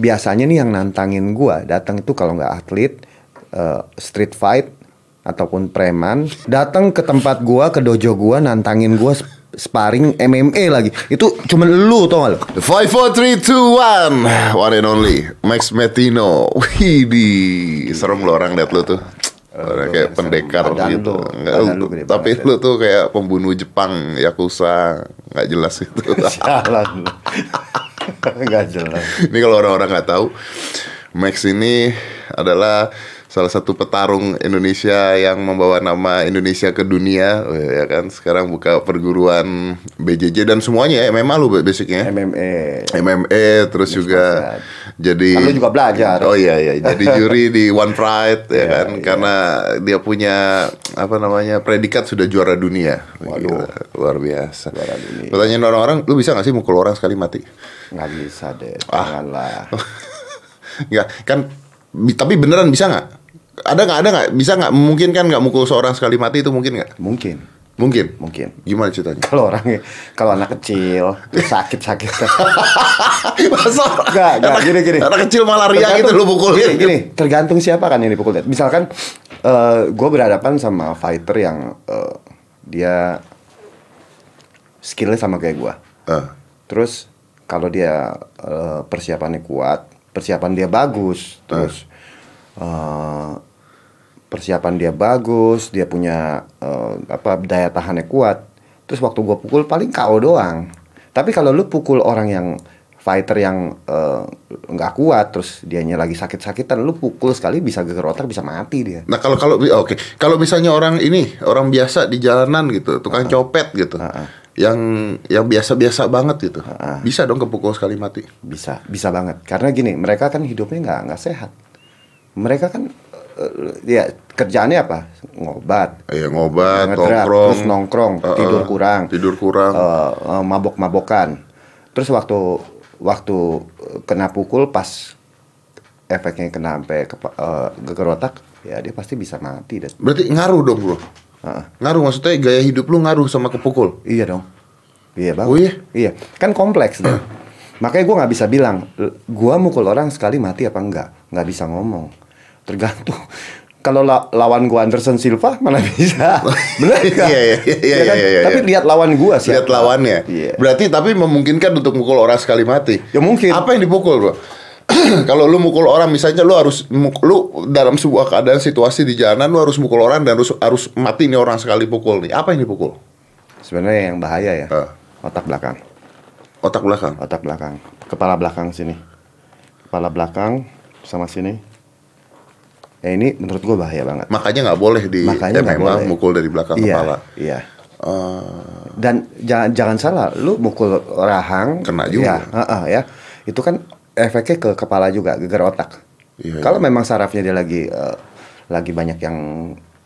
biasanya nih yang nantangin gua datang itu kalau nggak atlet uh, street fight ataupun preman datang ke tempat gua ke dojo gua nantangin gua sparring MMA lagi itu cuman lu tau gak lu Five, four, three, two, one, one and only Max Metino. Wih, di serem lo orang liat lu tuh. Orang kayak pendekar gitu. lu, Nggak, badan lu gede tapi banget. lu tuh kayak pembunuh Jepang, Yakuza, nggak jelas itu. jalan nggak jelas. Ini kalau orang-orang nggak tahu, Max ini adalah salah satu petarung Indonesia yang membawa nama Indonesia ke dunia, ya kan. Sekarang buka perguruan BJJ dan semuanya ya, MMA lu basicnya. MMA MMA terus juga jadi Kan lu juga belajar. Oh iya iya, jadi juri di One Pride ya Iya, kan iya. karena dia punya apa namanya predikat sudah juara dunia. Waduh. Gila, luar biasa. Juara dunia. Pertanyaan orang-orang, lu bisa gak sih mukul orang sekali mati? nggak bisa deh Ah. janganlah Enggak, kan tapi beneran bisa nggak? Ada nggak ada nggak bisa nggak memungkinkan nggak mukul seorang sekali mati itu mungkin nggak? mungkin Mungkin. mungkin Gimana ceritanya? kalau orangnya kalau anak kecil sakit sakit Masa Nggak, nggak, gini, gini. Anak kecil malaria gitu lu pukulin. Gini, gini, tergantung siapa kan yang dipukul. Misalkan gue berhadapan sama fighter yang eh, dia skillnya sama kayak gue. Ah. Terus kalau dia eh, persiapannya kuat, persiapan dia bagus, terus eh, persiapan dia bagus, dia punya eh, apa daya tahannya kuat. Terus waktu gue pukul paling KO doang. Tapi kalau lu pukul orang yang fighter yang eh, nggak kuat, terus dianya lagi sakit-sakitan, lu pukul sekali bisa geger otak, bisa mati dia. Nah kalau kalau oke kalau misalnya orang ini orang biasa di jalanan gitu tukang copet gitu yang yang biasa-biasa banget gitu bisa dong kepukul sekali mati Bisa, bisa banget. Karena gini, mereka kan hidupnya nggak nggak sehat. Mereka kan eh, ya kerjaannya apa? Ngobat, ya ngobat ngedrak, nongkrong terus nongkrong, Uh-uh. tidur kurang, tidur kurang eh, mabok-mabokan. Terus waktu waktu kena pukul pas efeknya kena sampai ke, eh, geger otak, ya dia pasti bisa mati deh. berarti ngaruh dong bro Heeh. ngaruh maksudnya gaya hidup lu ngaruh sama kepukul Iya dong. Iya bang. Oh iya? Iya. Kan kompleks deh. Makanya gue nggak bisa bilang, gue mukul orang sekali mati apa enggak. Nggak bisa ngomong. Tergantung. Kalau la- lawan gue Anderson Silva mana bisa. Bener nggak? Iya, iya, iya, iya, kan? iya, iya. Tapi lihat lawan gue sih. lihat lawannya Iya. berarti tapi memungkinkan untuk mukul orang sekali mati Ya mungkin. apa yang dipukul bro kalau lu mukul orang misalnya lu harus lu dalam sebuah keadaan situasi di jalanan lu harus mukul orang dan harus harus mati nih orang sekali pukul nih apa yang dipukul Sebenarnya yang bahaya ya. Ah. Otak belakang. otak belakang Otak belakang. Kepala belakang sini. Kepala belakang sama sini. Ya ini menurut gue bahaya banget. makanya nggak boleh di Makanya nggak MMA boleh. mukul dari belakang iya, kepala Iya. Eh, Dan jangan jangan salah, lu mukul rahang Kena juga. Ya, heeh, ya. Itu kan efeknya ke kepala juga, geger otak. Iya, Kalau memang sarafnya dia lagi eh, lagi banyak yang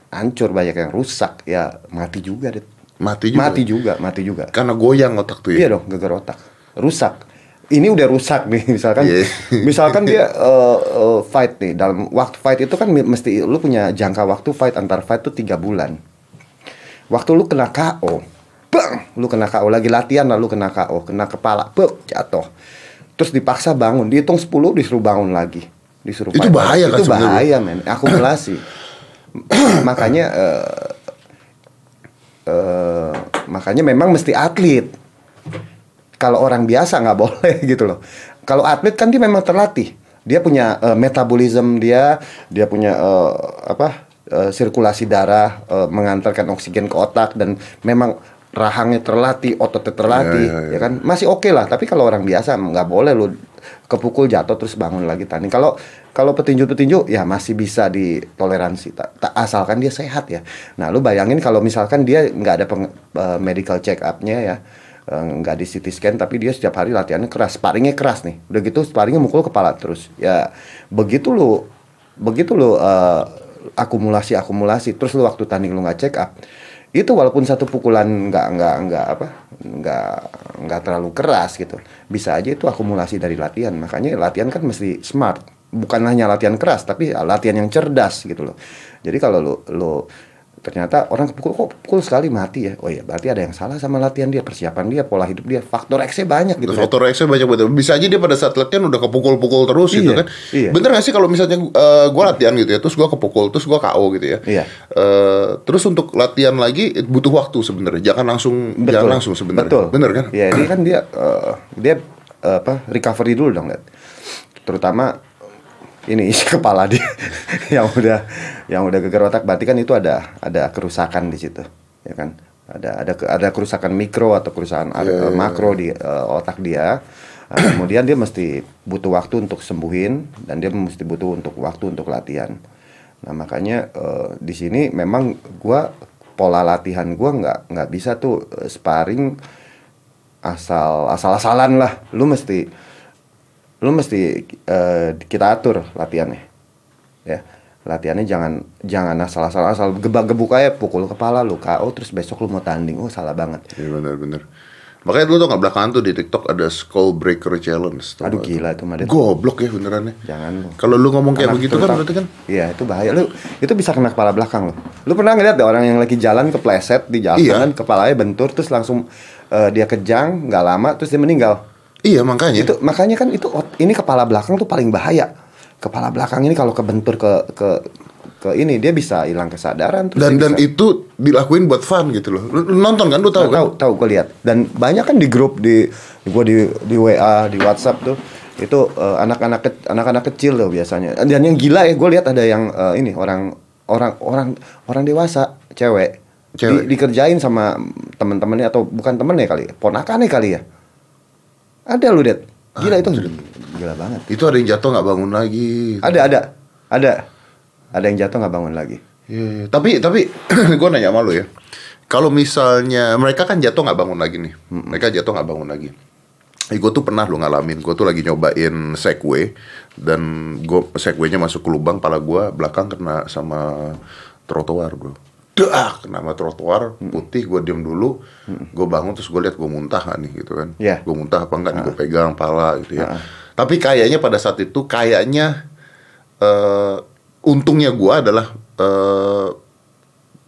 hancur, banyak yang rusak, ya mati juga deh. mati juga Mati juga, mati juga. karena goyang otak tuh Iya ya dong, geger otak. Rusak. Ini udah rusak nih, misalkan. Iya. misalkan dia eh, eh, fight nih, dalam waktu fight itu kan mesti lu punya jangka waktu fight antar fight tuh tiga bulan. Waktu lu kena KO, bang, lu kena KO lagi latihan lalu kena KO, kena kepala, bang, jatuh. Terus dipaksa bangun, dihitung 10 disuruh bangun lagi. Disuruh Itu fight bahaya kan Itu sebenarnya, bahaya, men. Akumulasi. makanya eh, eh, makanya memang mesti atlet. Kalau orang biasa nggak boleh gitu loh. Kalau atlet kan dia memang terlatih. Dia punya eh, metabolisme dia, dia punya eh, apa eh, sirkulasi darah eh, mengantarkan oksigen ke otak dan memang rahangnya terlatih, ototnya terlatih, Ya, ya, ya. ya kan masih oke lah. Tapi kalau orang biasa nggak boleh lu kepukul jatuh terus bangun lagi tanding. Kalau kalau petinju-petinju ya masih bisa ditoleransi, tak, tak- asalkan dia sehat ya. Nah lu bayangin kalau misalkan dia nggak ada peng- eh, medical check up-nya ya, nggak di CT scan, tapi dia setiap hari latihannya keras, sparringnya keras nih. Udah gitu sparringnya mukul kepala terus. Ya begitu lu begitu lu eh, akumulasi akumulasi, terus lu waktu tanding lu nggak check up, itu walaupun satu pukulan nggak nggak nggak apa nggak nggak terlalu keras gitu. Bisa aja itu akumulasi dari latihan. Makanya latihan kan mesti smart. Bukan hanya latihan keras tapi latihan yang cerdas gitu loh. Jadi kalau lu lu ternyata orang kepukul kok pukul sekali mati ya oh iya berarti ada yang salah sama latihan dia persiapan dia pola hidup dia faktor X nya banyak gitu kan. Faktor X banyak banget. Bisa aja dia pada saat latihan udah kepukul-pukul terus gitu Iya, kan. iya. Bener gak sih kalau misalnya eh, gua latihan gitu ya, terus gua kepukul, terus gua KO gitu ya. Iya. Eh, terus untuk latihan lagi butuh waktu sebenarnya. Jangan langsung jangan langsung sebenarnya. Betul. Bener kan? Iya, ini kan dia eh, dia eh, apa recovery dulu dong, lihat. Terutama ini isi kepala dia yang udah yang udah geger otak berarti kan itu ada ada kerusakan di situ, ya kan? Ada ada ada kerusakan mikro atau kerusakan Iya, eh, makro di eh, otak dia. Nah, kemudian dia mesti butuh waktu untuk sembuhin dan dia mesti butuh untuk waktu untuk latihan. Nah makanya eh, di sini memang gua pola latihan gua nggak nggak bisa tuh eh, sparring asal asal-asalan lah. Lu mesti lu mesti eh, kita atur latihannya. Ya. Latihannya jangan jangan asal-asalan asal gebak-gebuk aja pukul kepala lu KO terus besok lu mau tanding. Oh, salah banget. Iya bener-bener. Makanya dulu tuh nggak belakangan tuh di TikTok ada skull breaker challenge. tau Aduh gila itu mah. Goblok ya beneran ya. Jangan lu. Kalau lu ngomong kayak Anak begitu kan berarti kan Iya, itu bahaya. Lu itu bisa kena kepala belakang lu. Lu pernah ngeliat deh orang yang lagi jalan kepleset di jalan Iya. kepalanya bentur terus langsung eh, dia kejang, nggak lama terus dia meninggal. Iya makanya. Itu makanya kan itu ot- ini kepala belakang tuh paling bahaya. Kepala belakang ini kalau kebentur ke ke ke ini dia bisa hilang kesadaran terus dan dan bisa- itu dilakuin buat fun gitu loh. Lu, nonton kan? Lu tahu kan? tahu tahu gue lihat. Dan banyak kan di grup di gue di di WA di WhatsApp tuh. Itu eh, anak-anak ke- anak-anak kecil tuh biasanya. Dan yang gila ya gue lihat ada yang eh, ini orang orang orang orang dewasa cewek, Cewek. Di- dikerjain sama teman-temannya atau bukan temennya kali ya ponakannya kali ya. Ada lu det gila itu gila banget Itu ada yang jatuh nggak bangun lagi. ada ada ada ada yang jatuh nggak bangun lagi Iya, iya. Tapi tapi gue nanya sama lu ya. Kalau misalnya mereka kan jatuh nggak bangun lagi nih. Mereka jatuh nggak bangun lagi. Eh, gue tuh pernah lo ngalamin. Gue tuh lagi nyobain segway dan gue segwaynya masuk ke lubang, pala gue belakang kena sama trotoar bro. Dah, kena sama trotoar putih. Gue diem dulu. Gue bangun terus gue lihat gue muntah nggak nih gitu kan. Iya. Gue muntah apa enggak nih gue pegang pala gitu ya. Tapi kayaknya pada saat itu kayaknya eh untungnya gue adalah eh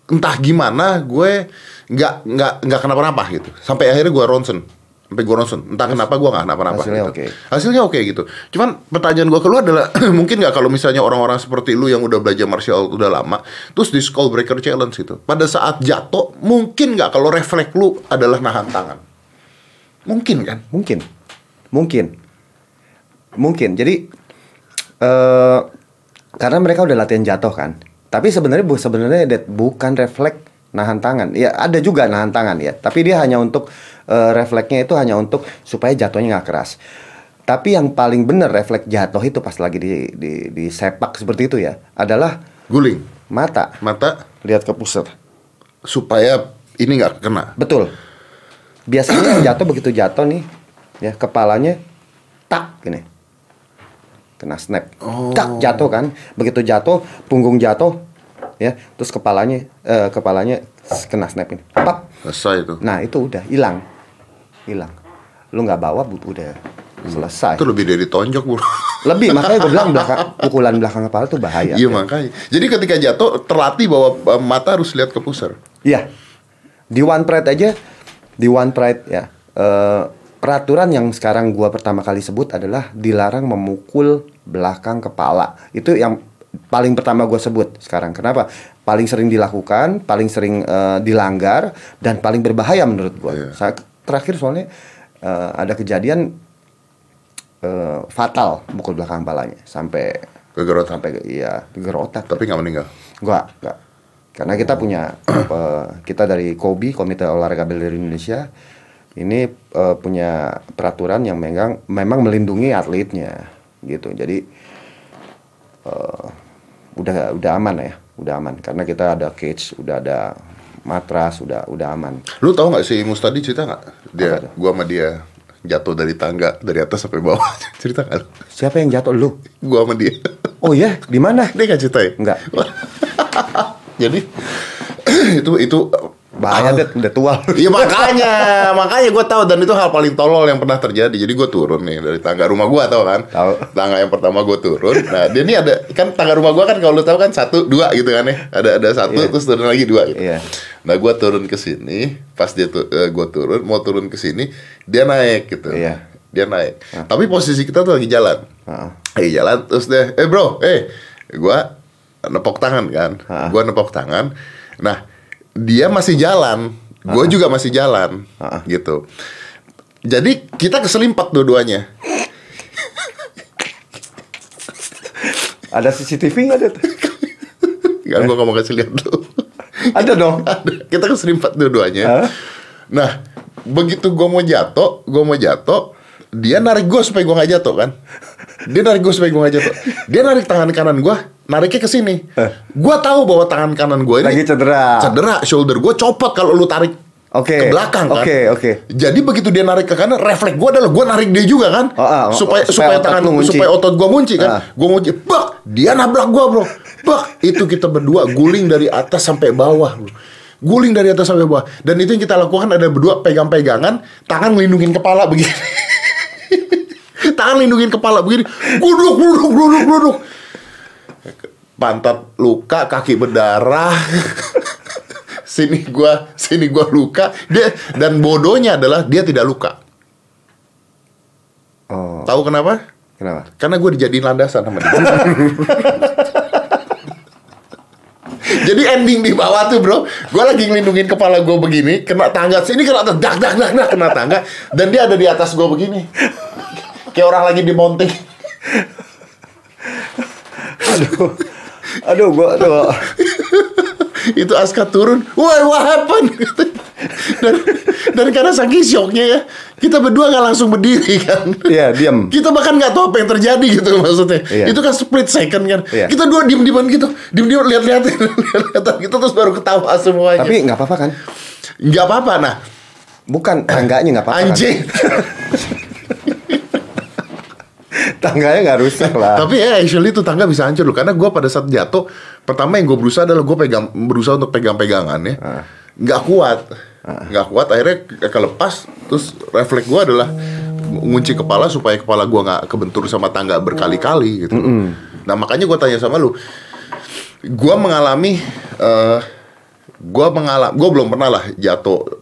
entah gimana gue nggak nggak nggak kenapa-napa gitu. Sampai akhirnya gue ronsen. Sampai gue ronsen. Entah kenapa gue nggak kenapa-napa hasilnya gitu. oke. hasilnya oke gitu. Cuman pertanyaan gue keluar adalah mungkin nggak kalau misalnya orang-orang seperti lu yang udah belajar martial art udah lama terus di skull breaker challenge itu pada saat jatuh mungkin nggak kalau refleks lu adalah nahan tangan? Mungkin kan? Mungkin, mungkin, mungkin. Jadi eh karena mereka udah latihan jatuh kan. Tapi sebenarnya bu sebenarnya bukan refleks nahan tangan. Ya ada juga nahan tangan ya. Tapi dia hanya untuk eh, refleksnya itu hanya untuk supaya jatuhnya nggak keras. Tapi yang paling benar refleks jatuh itu pas lagi di, di, di sepak seperti itu ya adalah guling mata mata lihat ke pusat. supaya ini nggak kena Betul. Biasanya yang jatuh begitu jatuh nih, ya kepalanya tak gini. Kena snap. Oh. Tak jatuh kan. Begitu jatuh, punggung jatuh, ya, terus kepalanya eh, kepalanya kena snap ini. Pap. selesai itu Nah, itu udah hilang. Hilang. Lu nggak bawa udah selesai. itu lebih dari tonjok bro Lebih makanya gue bilang belakang pukulan belakang kepala tuh bahaya. Iya makanya. Jadi ketika jatuh terlatih bahwa eh, mata harus lihat ke pusar. Iya. Di One Pride aja, di One Pride ya. eh, peraturan yang sekarang gua pertama kali sebut adalah dilarang memukul belakang kepala. Itu yang paling pertama gua sebut sekarang. Kenapa? Paling sering dilakukan, paling sering eh, dilanggar dan paling berbahaya menurut gua. Iya. Sa- terakhir soalnya eh, ada kejadian eh, fatal mukul belakang kepalanya sampai Geger otak. sampai iya geger otak. Tapi nggak meninggal. Enggak, enggak. Karena kita punya eh, kita dari KOBI Komite Olahraga Bela Diri Indonesia ini eh, punya peraturan yang memang memang melindungi atletnya gitu. Jadi eh, udah udah aman ya, udah aman karena kita ada cage, udah ada matras, udah udah aman. Lu tahu nggak si Mustadi cerita nggak? Dia, gua sama dia jatuh dari tangga dari atas sampai bawah. cerita nggak? lu? Siapa yang jatuh lu? Gua sama dia. Oh iya, di mana? Dia nggak cerita ya? Enggak. Jadi itu itu Bahaya Ah. deh, udah tua. Iya makanya, makanya gue tahu dan itu hal paling tolol yang pernah terjadi. Jadi gue turun nih dari tangga rumah gue tau kan? Tahu. Tangga yang pertama gue turun. Nah dia ini ada kan tangga rumah gue kan kalau lu tahu kan satu dua gitu kan ya. Ada ada satu Iya. terus turun lagi dua gitu. Iya. Nah gue turun ke sini, pas dia tuh gue turun mau turun ke sini dia naik gitu. Iya. Dia naik. Tapi posisi kita tuh lagi jalan. Heeh. Lagi jalan terus deh, eh bro, eh gue nepok tangan kan, Ah. gue nepok tangan. Nah dia masih jalan, gue juga masih jalan, Ah. gitu. Jadi kita keselimpat dua-duanya. Ada CCTV nggak ada? Gak, gue gak mau kasih lihat dulu. Ada dong. kita keselimpat dua-duanya. Nah, begitu gue mau jatuh, gue mau jatuh, dia narik gue supaya gue nggak jatuh kan. Dia narik gue supaya gue nggak jatuh. Dia narik tangan kanan gue, nariknya ke sini. Eh. Gue tahu bahwa tangan kanan gue ini Lagi cedera. Cedera, shoulder gue copot kalau lu tarik Oke. ke belakang kan. Oke, oke. Jadi begitu dia narik ke kanan, refleks gue adalah gue narik dia juga kan. Oh, ah, oh, supaya, oh, supaya tangan ngunci. supaya otot gue ngunci kan. Ah. Gue ngunci, bak, dia nabrak gue bro. Bak, itu kita berdua guling dari atas sampai bawah bro. Guling dari atas sampai bawah. Dan itu yang kita lakukan ada berdua pegang-pegangan, tangan ngelindungin kepala begini. tangan lindungin kepala begini. Guduk, guduk, guduk, guduk. Pantat luka, kaki berdarah. sini gua, sini gua luka. Dia dan bodohnya adalah dia tidak luka. Oh, Tahu kenapa? kenapa? Karena gue dijadiin landasan sama dia. Jadi ending di bawah tuh bro, gue lagi ngelindungin kepala gue begini, kena tangga sini kena dak dak dak dak dak, kena tangga, dan dia ada di atas gue begini, kayak orang lagi di mounting. Aduh. Aduh, gua aduh. Itu Aska turun, wah what happened? dan, dan karena saking syoknya ya, kita berdua nggak langsung berdiri kan. Iya, diam. Kita bahkan nggak tahu apa yang terjadi gitu maksudnya. Iya. Itu kan split second kan. Iya. Kita dua diem dieman gitu, diem diem lihat lihat lihat gitu terus baru ketawa semuanya. Tapi nggak apa-apa kan? nggak apa-apa nah. Bukan tangganya nggak apa-apa. kan? Anjing. Tangganya nggak rusak lah. Tapi ya actually itu tangga bisa hancur loh karena gue pada saat jatuh pertama yang gue berusaha adalah gue pegang berusaha untuk pegang pegangan ya. Ah. Nggak kuat. Nggak kuat akhirnya ke- kelepas terus refleks gue adalah ngunci kepala supaya kepala gue nggak kebentur sama tangga berkali-kali gitu. Nah makanya gue tanya sama lu, gue mengalami, eh gue mengalami, gue belum pernah lah jatuh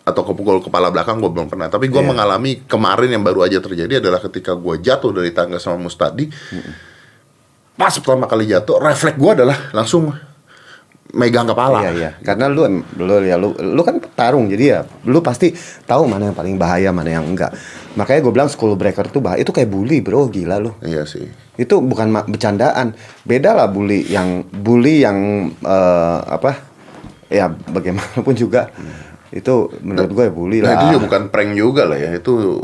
atau kepukul kepala belakang gue belum pernah. Tapi gue Iya. mengalami kemarin yang baru aja terjadi adalah ketika gue jatuh dari tangga sama Mustadi. Pas pertama kali jatuh, refleks gue adalah langsung megang kepala. Iya iya, karena lu lu ya lu lu kan petarung jadi ya lu pasti tahu mana yang paling bahaya mana yang enggak. Makanya gue bilang school breaker tuh bahaya itu kayak bully bro gila lu. Iya sih. Itu bukan bercandaan. Beda lah bully yang bully yang eh, apa? Ya bagaimanapun juga itu menurut gue ya bully Nah lah. itu juga bukan prank juga lah ya. Itu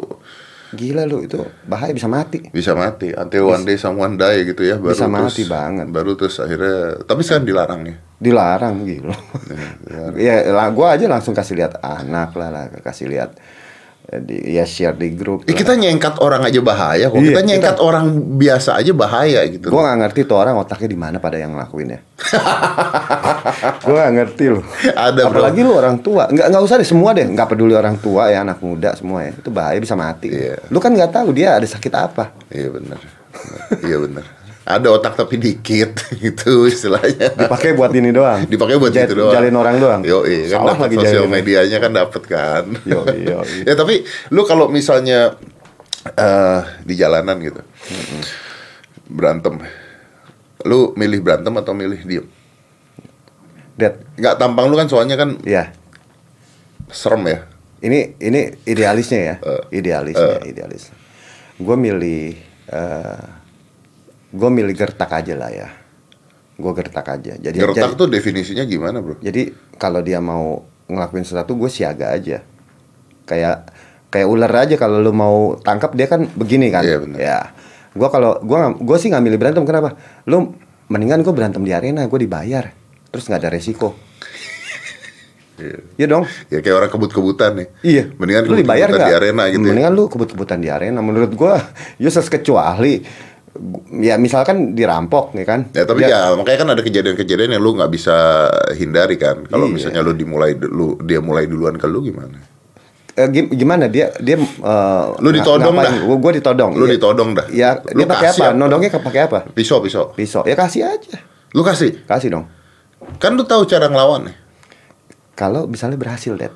Gila lu itu bahaya bisa mati. bisa mati. Until one day someone die gitu ya. Baru Bisa terus- mati banget. Baru terus akhirnya. Tapi sekarang dilarang ya. Dilarang gitu. ya lah gua aja langsung kasih lihat anak lah, lah kasih lihat di, ya share di grup. Eh, lah. kita nyengkat orang aja bahaya kok. Iya, kita nyengkat orang biasa aja bahaya gitu. Gua nggak ngerti tuh orang otaknya di mana pada yang ngelakuinnya. gua nggak ngerti loh. Ada, bro. Apalagi lu orang tua. Nggak nggak usah deh semua deh. Nggak peduli orang tua ya anak muda semua ya. Itu bahaya bisa mati. Iya. Lu kan nggak tahu dia ada sakit apa. Iya benar. iya benar. Ada otak tapi dikit gitu istilahnya. Dipakai buat ini doang. Dipakai buat Jat- gitu doang. Jalin orang doang. Yo, kan Salah dapet lagi sosial jalin. medianya kan dapet kan. Yoi, yoi. ya tapi lu kalau misalnya eh di jalanan gitu. Berantem. Lu milih berantem atau milih diem? Dad, Nggak tampang lu kan soalnya kan ya. serem ya. Ini ini idealisnya ya, Eh, idealisnya, idealis. Gue milih, gue milih gertak aja lah ya. Gue gertak aja. Jadi Gertak jadi, tuh definisinya gimana bro? jadi kalau dia mau ngelakuin sesuatu, gue siaga aja. Kayak kayak ular aja kalau lu mau tangkap dia kan begini kan. Iya, bener. Ya. Gue kalau gue gue sih nggak milih berantem kenapa? Lu mendingan gue berantem di arena, gue dibayar, terus nggak ada resiko. Iya. Iya dong. Ya kayak orang kebut-kebutan nih. Iya. Mendingan lu dibayar kebut-kebutan nggak? di arena gitu ya. Mendingan lu kebut-kebutan di arena. Menurut gua, useless kecuali gu- ya misalkan dirampok ya kan Ya tapi Dia- ya makanya kan ada kejadian-kejadian yang lu nggak bisa hindari kan. Kalau Iya. misalnya lu dimulai lu dia mulai duluan ke lu gimana? Eh, gim- gimana dia dia eh, Lu ditodong ngapain? dah. Gua, ditodong. Lu Iya. ditodong dah. Ya, Lu dia pakai apa? apa? Nodongnya pakai apa? Pisau pisau. Pisau. Ya kasih aja. Lu kasih. Kasih dong. Kan lu tahu cara ngelawan nih. Kalau misalnya berhasil, Dad.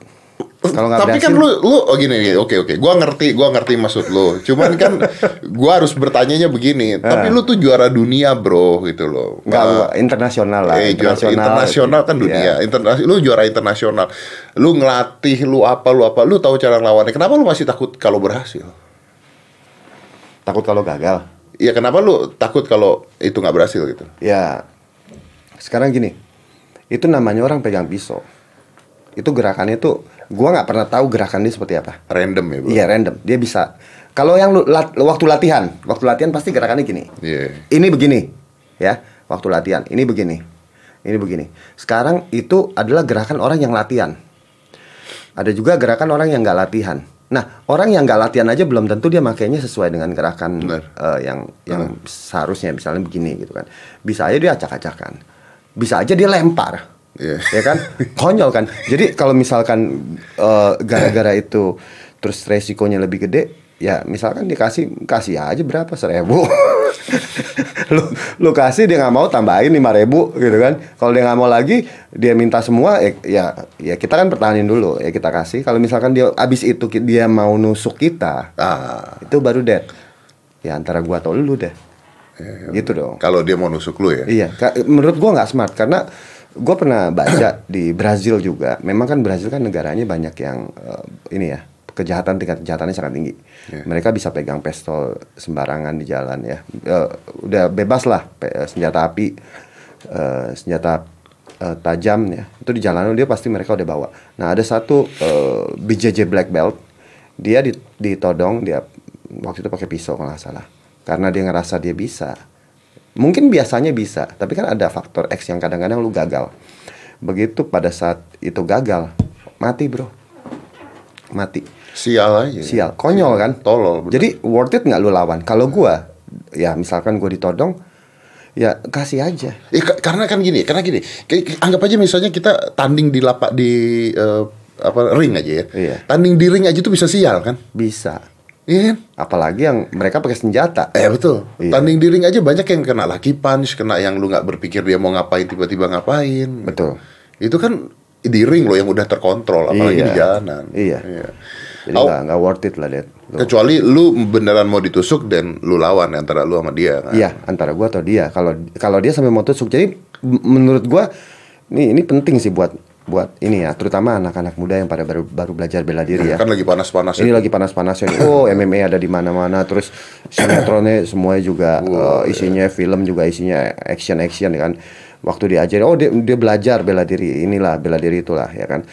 Kalau nggak Tapi berhasil, kan lu lu oh gini oke oke. Gua ngerti, gua ngerti maksud lu. Cuman kan gua harus bertanyanya begini. Tapi lu tuh juara dunia, Bro, gitu loh. nggak Nah, gua internasional lah. Eh, juara internasional kan dunia. Iya. Internasional, lu juara internasional. Lu ngelatih, lu apa, lu apa, lu tahu cara ngelawannya. Kenapa lu masih takut kalau berhasil? Takut kalau gagal. Ya kenapa lu takut kalau itu nggak berhasil gitu? Ya, sekarang gini, itu namanya orang pegang pisau. Itu gerakannya tuh, gua nggak pernah tahu gerakannya seperti apa. Random ya, Bro. Iya random, dia bisa. Kalau yang lu, lat- waktu latihan, waktu latihan pasti gerakannya gini. Iya. Ini begini, ya, waktu latihan. Ini begini, ini begini. Sekarang itu adalah gerakan orang yang latihan. Ada juga gerakan orang yang nggak latihan. Nah, orang yang nggak latihan aja belum tentu dia makainya sesuai dengan gerakan eh, yang yang seharusnya misalnya begini gitu kan. Bisa aja dia acak-acakan. Bisa aja dia lempar. Iya. Ya kan? Konyol kan. Jadi kalau misalkan eh, gara-gara itu terus resikonya lebih gede, ya misalkan dikasih kasih aja berapa seribu. lu lu kasih dia nggak mau tambahin lima ribu gitu kan. Kalau dia nggak mau lagi dia minta semua ya, ya ya kita kan pertahanin dulu ya kita kasih. Kalau misalkan dia abis itu dia mau nusuk kita, Ah, itu baru dead. Ya antara gua atau lu deh. Gitu dong. kalau dia mau nusuk lu ya. Iya, menurut gua nggak smart karena gua pernah baca di Brazil juga. Memang kan Brazil kan negaranya banyak yang eh, ini ya kejahatan tingkat kejahatannya sangat tinggi. Mereka bisa pegang pistol sembarangan di jalan ya. Eh, udah bebas lah pe- eh, senjata api, eh, senjata eh, tajam ya. Itu di jalanan dia pasti mereka udah bawa. Nah ada satu eh, BJJ black belt, dia di- ditodong dia waktu itu pakai pisau kalau nggak salah. Karena dia ngerasa dia bisa. Mungkin biasanya bisa, tapi kan ada faktor X yang kadang-kadang lu gagal. Begitu pada saat itu gagal, mati bro, mati, Sial aja. sial, konyol kan? Tolol. bener. Jadi worth it nggak lu lawan? Kalau gua, ya misalkan gua ditodong, ya kasih aja. Ya, ka- karena kan gini, karena gini. Anggap aja misalnya kita tanding di lapak di eh, apa ring aja ya. Iya. Tanding di ring aja tuh bisa sial kan? Bisa. Iya kan? Apalagi yang mereka pakai senjata. Eh betul. Iya. Tanding di ring aja banyak yang kena lucky punch, kena yang lu nggak berpikir dia mau ngapain tiba-tiba ngapain. Betul. Itu kan di ring loh yang udah terkontrol, apalagi Iya. di jalanan. Iya. Jadi Oh. nggak nggak worth it lah, Dad. Lu- Kecuali lu beneran mau ditusuk dan lu lawan antara lu sama dia kan. Iya, antara gua atau dia. Kalau kalau dia sampai mau tusuk, jadi menurut gua ini ini penting sih buat buat ini ya, terutama anak-anak muda yang pada baru baru belajar bela diri ya. Kan lagi panas-panas Ini lagi panas-panasnya. Oh, MMA ada di mana-mana. Terus sinetronnya semuanya juga eh, isinya film juga isinya action-action ya kan. Waktu diajarin, oh dia, dia belajar bela diri. Inilah bela diri itulah ya kan.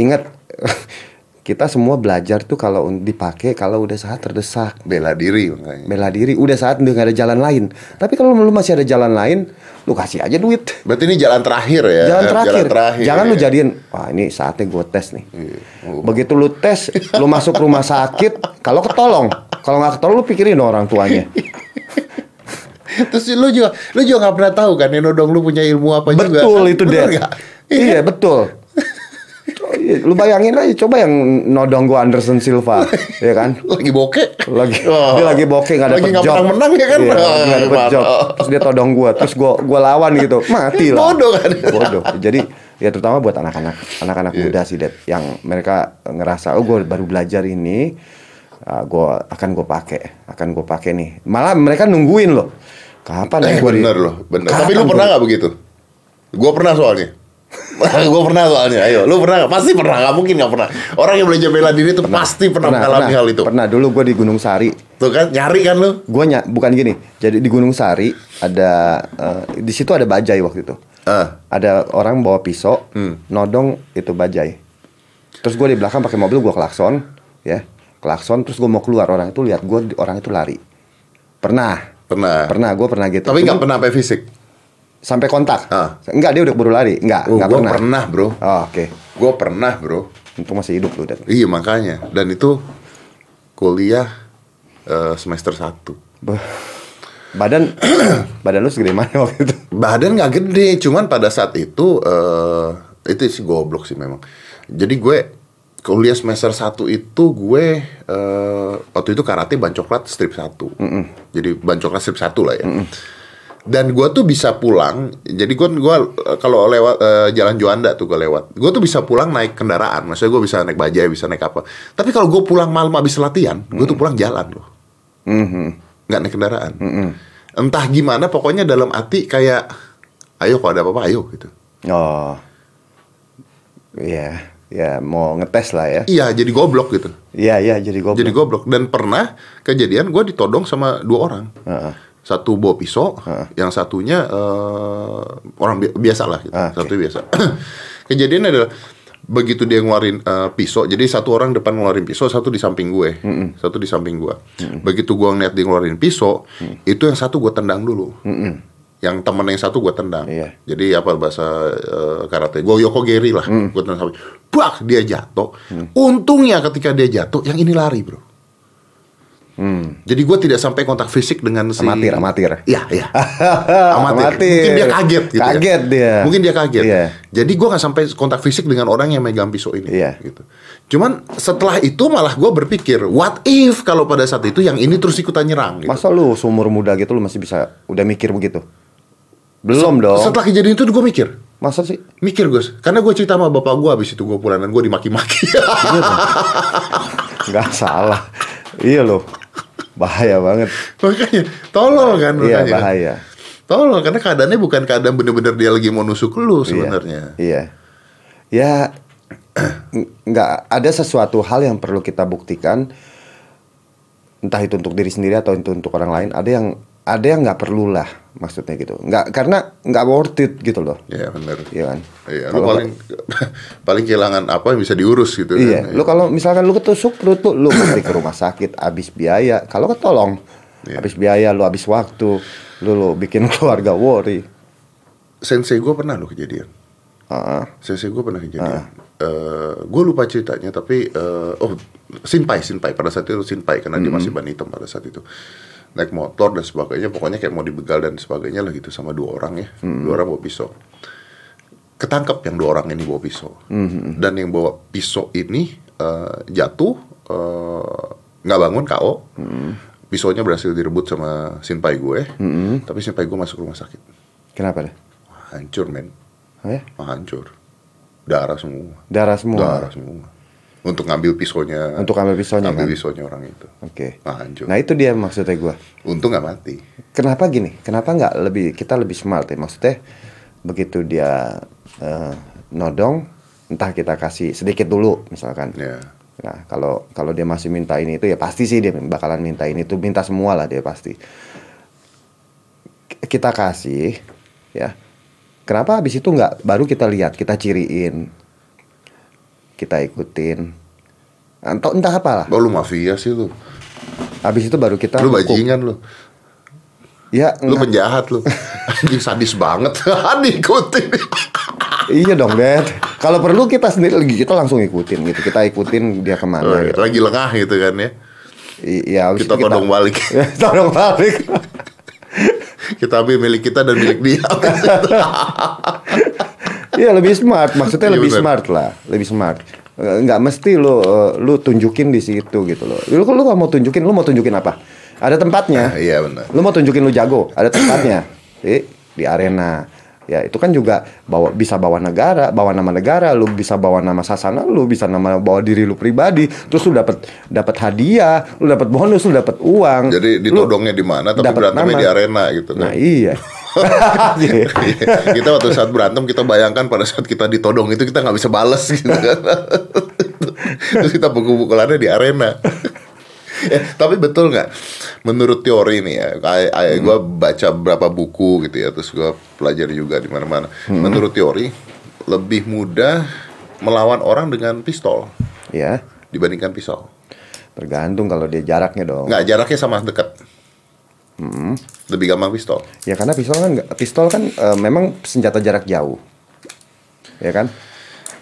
Ingat kita semua belajar tuh kalau dipakai kalau udah saat terdesak bela diri makanya. bela diri udah saat udah gak ada jalan lain tapi kalau lu masih ada jalan lain lu kasih aja duit Berarti ini jalan terakhir ya. jalan terakhir, terakhir, jangan lu ya. jadiin wah ini saatnya gue tes nih Oh. begitu lu tes lu masuk rumah sakit kalau ketolong kalau nggak ketolong lu pikirin dong orang tuanya Terus lu juga lu juga nggak pernah tahu kan Nodong lu punya ilmu apa juga. betul itu deh nggak? iya betul iya, lu bayangin aja coba yang nodong gua Anderson Silva ya kan Lagi bokeh. lagi Wah. dia lagi bokeh nggak Lagi dapet nggak job menang-menang ya kan? Iya, lagi nggak Wah, dapet job terus dia todong gua terus gua gua lawan gitu mati lah Bodoh kan? bodoh jadi ya terutama buat anak-anak anak-anak Iya. muda sih Dad yang mereka ngerasa oh gua baru belajar ini uh, gua akan gua pakai akan gua pakai nih malah mereka nungguin loh kapan Eh, ya gua di- bener loh, bener. Kapan Tapi lu pernah nggak begitu? Gua pernah soalnya. gua pernah soalnya. Ayo, lu pernah nggak? Pasti pernah. Nggak mungkin nggak pernah. Orang yang belajar bela diri itu pasti pernah, mengalami hal itu. pernah dulu gua di Gunung Sari Tuh kan, nyari kan lu? Gue ny- bukan gini. Jadi di Gunung Sari ada eh, di situ ada bajai waktu itu. Ah. Ada orang bawa pisau, Hmm. nodong itu bajai. Terus gue di belakang pakai mobil gue klakson, ya, klakson. Terus gue mau keluar orang itu lihat gue orang itu lari. Pernah, Pernah. pernah gue pernah gitu. Tapi nggak pernah sampai fisik. Sampai kontak. Ah. Enggak dia udah keburu lari. Enggak, Oh, enggak gua pernah. pernah, bro. Oh, Oke, Gua pernah, bro. untung masih hidup lu dan. Iya makanya. Dan itu kuliah eh, semester 1 Beh, Badan badan lu segede mana waktu itu? Badan nggak gede, cuman pada saat itu eh itu sih goblok sih memang. Jadi gue kuliah semester 1 itu gue eh waktu itu karate ban coklat strip 1. Jadi ban coklat strip 1 lah ya. Dan gue tuh bisa pulang, jadi gue gua eh, kalau lewat eh, jalan Juanda tuh gue lewat, gue tuh bisa pulang naik kendaraan, maksudnya gue bisa naik bajai, bisa naik apa. Tapi kalau gue pulang malam habis latihan, gue tuh pulang jalan loh, Mhm. nggak naik kendaraan. Entah gimana, pokoknya dalam hati kayak, ayo kalau ada apa-apa ayo gitu. Oh. Iya, ya mau ngetes lah ya. Iya, jadi goblok gitu. Iya, iya jadi goblok. Jadi goblok. Dan pernah kejadian gue ditodong sama dua orang. Heeh. Satu bawa pisau, yang satunya eh, orang bi- biasa lah. Gitu. Ah, Satu biasa. kejadian adalah begitu dia ngeluarin eh, pisau, jadi satu orang depan ngeluarin pisau, satu di samping gue, satu di samping gue. Begitu gue ngeliat dia ngeluarin pisau, itu yang satu gue tendang dulu. Yang temen yang satu gue tendang. Iya. Jadi apa bahasa eh, karate? Gue yokogeri lah. Gue tendang sampai, bak dia jatuh. Untungnya ketika dia jatuh, yang ini lari bro. Hmm. Jadi gue tidak sampai kontak fisik dengan si Amatir, amatir. Iya, iya. amatir. Amatir. Mungkin dia kaget gitu. ya. Kaget dia. Mungkin dia kaget. Iya. Jadi gue nggak sampai kontak fisik dengan orang yang megang pisau ini. Iya. Gitu. Cuman setelah itu malah gue berpikir, what if kalau pada saat itu yang ini terus ikutan nyerang? Gitu. Masa lu seumur muda gitu lu masih bisa udah mikir begitu? Belum dong. Setelah kejadian itu gue mikir, Masa sih? mikir Gus. Karena gue cerita sama bapak gue habis itu gue pulang dan gue dimaki-maki. Nggak salah. Iya loh. Bahaya banget. makanya tolol kan Iya, makanya. bahaya. Tolol karena keadaannya bukan keadaan bener-bener dia lagi mau nusuk lu sebenarnya. Iya. Ya ng- nggak ada sesuatu hal yang perlu kita buktikan entah itu untuk diri sendiri atau itu untuk orang lain. Ada yang ada yang nggak perlu lah maksudnya gitu. Nggak karena nggak worth it gitu loh. Iya benar. Iya kan? Iya, lu Kalau- paling paling kehilangan apa yang bisa diurus gitu Iya, kan. lu kalau misalkan lu ketusuk perut lu, lu mesti ke rumah sakit, habis biaya. Kalau ketolong, habis biaya, lu habis waktu, lu, lu bikin keluarga worry. Sensei gue pernah lo kejadian. Ah, Sensei gue pernah kejadian. gue lupa ceritanya tapi eh, oh Sinpai Sinpai pada saat itu Sinpai karena dia masih ban hitam pada saat itu naik motor dan sebagainya pokoknya kayak mau dibegal dan sebagainya lah gitu sama dua orang ya. Dua orang bawa pisau. Ketangkep yang dua orang ini bawa pisau. Dan yang bawa pisau ini eh, jatuh eh, nggak bangun ko pisaunya berhasil direbut sama Sinpai gue. Tapi Sinpai gue masuk rumah sakit. Kenapa deh? hancur men. Eh, hancur. Darah semua. Darah semua. darah semua untuk ngambil pisaunya Untuk ambil pisaunya ambil kan? pisaunya orang itu Oke. Nah, hancur Nah itu dia maksudnya gua. untung nggak mati Kenapa gini? Kenapa nggak lebih kita lebih smart ya? Maksudnya begitu dia eh, nodong, entah kita kasih sedikit dulu misalkan. ya Nah, kalau kalau dia masih minta ini itu ya pasti sih dia bakalan minta ini itu minta semua lah dia pasti. Kita kasih ya. Kenapa habis itu nggak baru kita lihat, kita ciriin. Kita ikutin. Atau entah apalah. oh, lu mafia sih lu Habis itu baru kita lu hukum. bajingan lu Ya, lu enggak. penjahat lu anjing sadis banget diikutin iya dong, Dad. Kalau perlu kita sendiri lagi kita langsung ikutin gitu. Kita ikutin dia ke mana Oh, gitu. lagi lengah gitu kan ya Iya, kita itu todong balik todong balik. kita ambil milik kita dan milik dia Iya lebih smart, maksudnya Iya, lebih bener. smart lah, lebih smart. Eh, Nggak mesti lo eh, lu tunjukin di situ gitu loh. Lu lu nggak mau tunjukin, lu mau tunjukin apa? Ada tempatnya. iya benar Lu mau tunjukin lu jago, ada tempatnya. Eh, di arena. Ya itu kan juga bawa bisa bawa negara, bawa nama negara, lu bisa bawa nama sasana, lu bisa nama bawa diri lu pribadi, terus lu dapat dapat hadiah, lu dapat bonus, lu dapat uang. jadi ditodongnya di mana? Tapi berantemnya di arena gitu kan? Nah iya. kita waktu saat berantem kita bayangkan pada saat kita ditodong itu kita nggak bisa bales gitu kan. Terus kita pukul-pukulannya di arena Eh, tapi betul nggak? Menurut teori nih ya gue baca beberapa buku gitu ya terus gue pelajari juga di mana-mana. Menurut teori lebih mudah melawan orang dengan pistol ya, dibandingkan pisau. Tergantung kalau dia jaraknya dong. nggak jaraknya sama dekat. Lebih gampang pistol. Ya karena pistol kan pistol kan eh, memang senjata jarak jauh. Ya kan?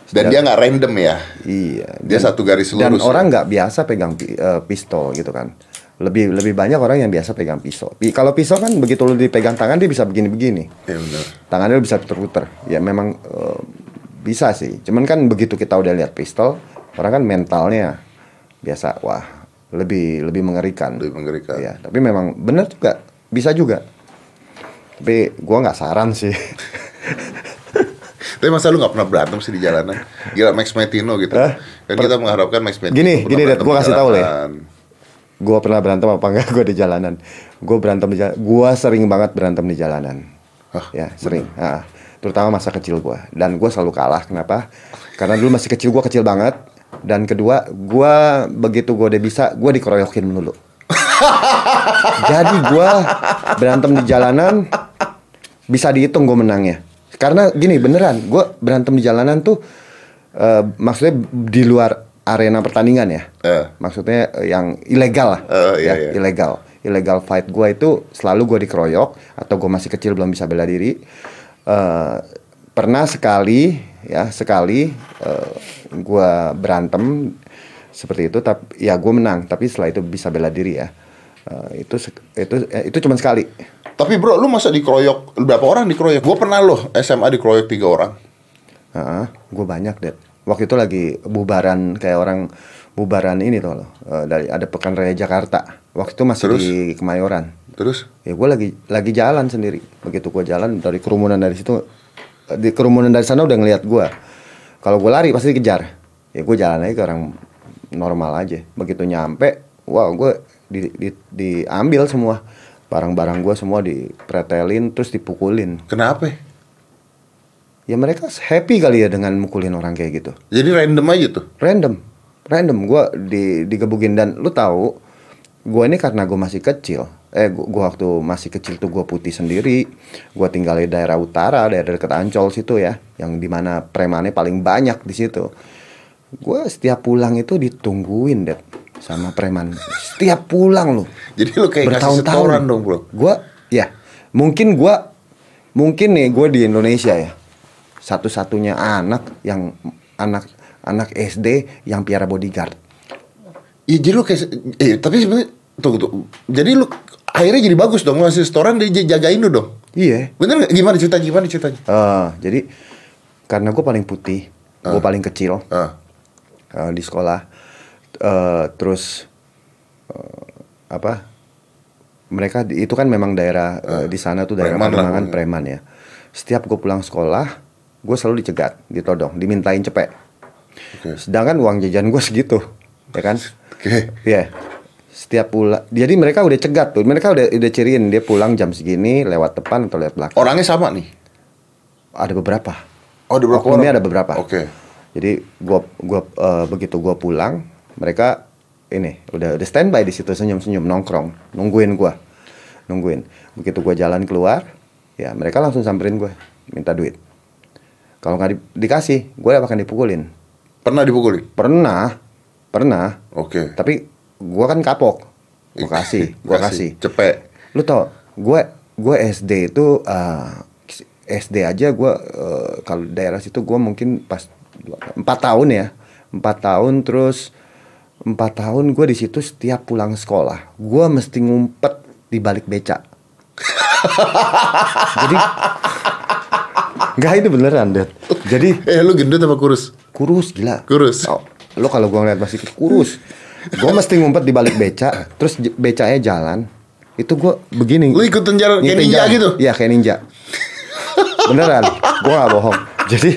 Dan dia nggak random ya Iya. dia satu garis Dan lurus orang nggak biasa pegang eh, pistol gitu kan. lebih lebih banyak orang yang biasa pegang pisau. Pi- Kalau pisau kan begitu lu dipegang tangan dia bisa begini-begini. Ya benar. Tangannya bisa puter-puter. Ya memang eh, bisa sih. Cuman kan begitu kita udah lihat pistol, orang kan mentalnya biasa wah lebih lebih mengerikan. Lebih mengerikan. Ya, tapi memang benar juga bisa juga. Tapi gua nggak saran sih. Tapi masa lu gak pernah berantem sih di jalanan? Gila Max Metino gitu. Hah? Kan kita mengharapkan Max Metino. Gini, gini, gua di kasih tahu, Le. jalanan. Gua pernah berantem apa enggak gua di jalanan. Gua berantem di jalanan. Gua sering banget berantem di jalanan. Hah, ya, sering. Ah, terutama masa kecil gua. Dan gua selalu kalah. Kenapa? Karena dulu masih kecil gua kecil banget. Dan kedua, gua begitu gua udah bisa, gua dikeroyokin dulu. Jadi gua berantem di jalanan bisa dihitung gua menangnya. Karena gini beneran, gua berantem di jalanan tuh eh, maksudnya di luar arena pertandingan ya. Eh. Maksudnya eh, yang ilegal lah. Eh, iya, ya, iya. ilegal. Illegal fight gua itu selalu gua dikeroyok atau gua masih kecil belum bisa bela diri. Eh, pernah sekali ya sekali eh, gua berantem seperti itu tapi ya gua menang tapi setelah itu bisa bela diri ya. Eh, itu itu itu cuma sekali. Tapi bro, lu masa dikeroyok berapa orang dikeroyok? Gue pernah loh SMA dikeroyok tiga orang. gue banyak deh. Waktu itu lagi bubaran kayak orang bubaran ini tuh loh. eh, dari ada Pekan Raya Jakarta. Waktu itu masih Terus? di Kemayoran. Terus? Ya gue lagi lagi jalan sendiri. Begitu gue jalan dari kerumunan dari situ, eh, di kerumunan dari sana udah ngeliat gue. Kalau gue lari pasti dikejar. Ya gue jalan aja ke orang normal aja. Begitu nyampe, wah gue di, di- diambil semua barang-barang gue semua dipretelin terus dipukulin. Kenapa? Ya mereka happy kali ya dengan mukulin orang kayak gitu. Jadi random aja tuh. random random gue di digebukin dan lu tahu gue ini karena gue masih kecil eh gue waktu masih kecil tuh gue putih sendiri gue tinggal di daerah utara daerah dekat Ancol situ ya yang di mana premannya paling banyak di situ gue setiap pulang itu ditungguin deh sama preman setiap pulang lu Jadi lu kayak setoran dong bro. gue ya mungkin gue mungkin nih gue di Indonesia ya satu-satunya anak yang anak anak SD yang piara bodyguard Iya jadi lu kayak eh tapi sebenarnya tunggu tuh. Jadi lu akhirnya jadi bagus dong ngasih setoran dia jagain lu dong. iya Bener nggak? Gimana ceritanya? Gimana ceritanya? Eh, jadi karena gue paling putih gue paling kecil Ah, eh, di sekolah Eh, terus eh, apa mereka itu kan memang daerah eh, di sana tuh daerah Preman Pademangan preman ya setiap gue pulang sekolah gue selalu dicegat ditodong dimintain cepek Oke. sedangkan uang jajan gue segitu ya kan Oke. Iya. Setiap pulang, jadi mereka udah cegat tuh. Mereka udah udah ciriin dia pulang jam segini lewat depan atau lewat belakang. Orangnya sama nih. Ada beberapa. Oh, ada berapa Oknumnya orang? ada beberapa. Oke. Jadi gua gua eh, begitu gua pulang, mereka ini udah udah standby di situ senyum-senyum nongkrong, nungguin gua. Nungguin. Begitu gua jalan keluar, ya mereka langsung samperin gua, minta duit. Kalau nggak di- dikasih, gue akan dipukulin. Pernah dipukulin? Pernah, pernah. Oke. Tapi gua kan kapok. Gua kasih, gua kasih. Cepet. Lu tau, gue gue SD itu eh, SD aja gue eh, kalau daerah situ gue mungkin pas empat tahun ya, empat tahun terus empat tahun gue di situ setiap pulang sekolah gue mesti ngumpet di balik beca. Jadi nggak itu beneran deh. Jadi Eh lu gendut apa kurus? kurus gila. Kurus. Oh, lo kalau gua ngeliat masih kurus, gua mesti ngumpet di balik beca, terus becanya jalan. Itu gua begini. Lu ikutin jalan kayak ninja jalan. gitu? Iya kayak ninja. Beneran, gua nggak bohong. Jadi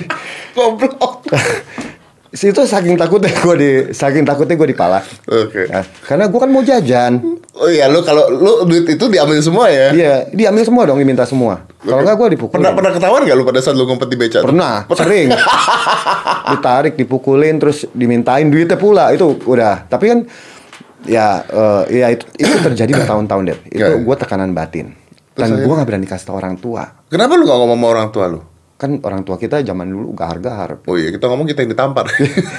Goblok. situ saking takutnya gua di saking takutnya gua dipalak. Oke. Ya, karena gua kan mau jajan. Oh iya lu kalau lu duit itu diambil semua ya? Iya, diambil semua dong, diminta semua. Kalau nggak gua dipukul. Pernah pernah ketahuan gak lu pada saat lu ngumpet di beca? tuh? Pernah, sering. Ditarik, dipukulin, terus dimintain duitnya pula. Itu udah. Tapi kan ya eh, ya itu, itu terjadi bertahun-tahun deh. Itu gue tekanan batin. Dan gue nggak berani kasih tau orang tua. Kenapa lu gak ngomong sama orang tua lu? Kan orang tua kita zaman dulu gahar-gahar. Oh iya, kita ngomong kita yang ditampar.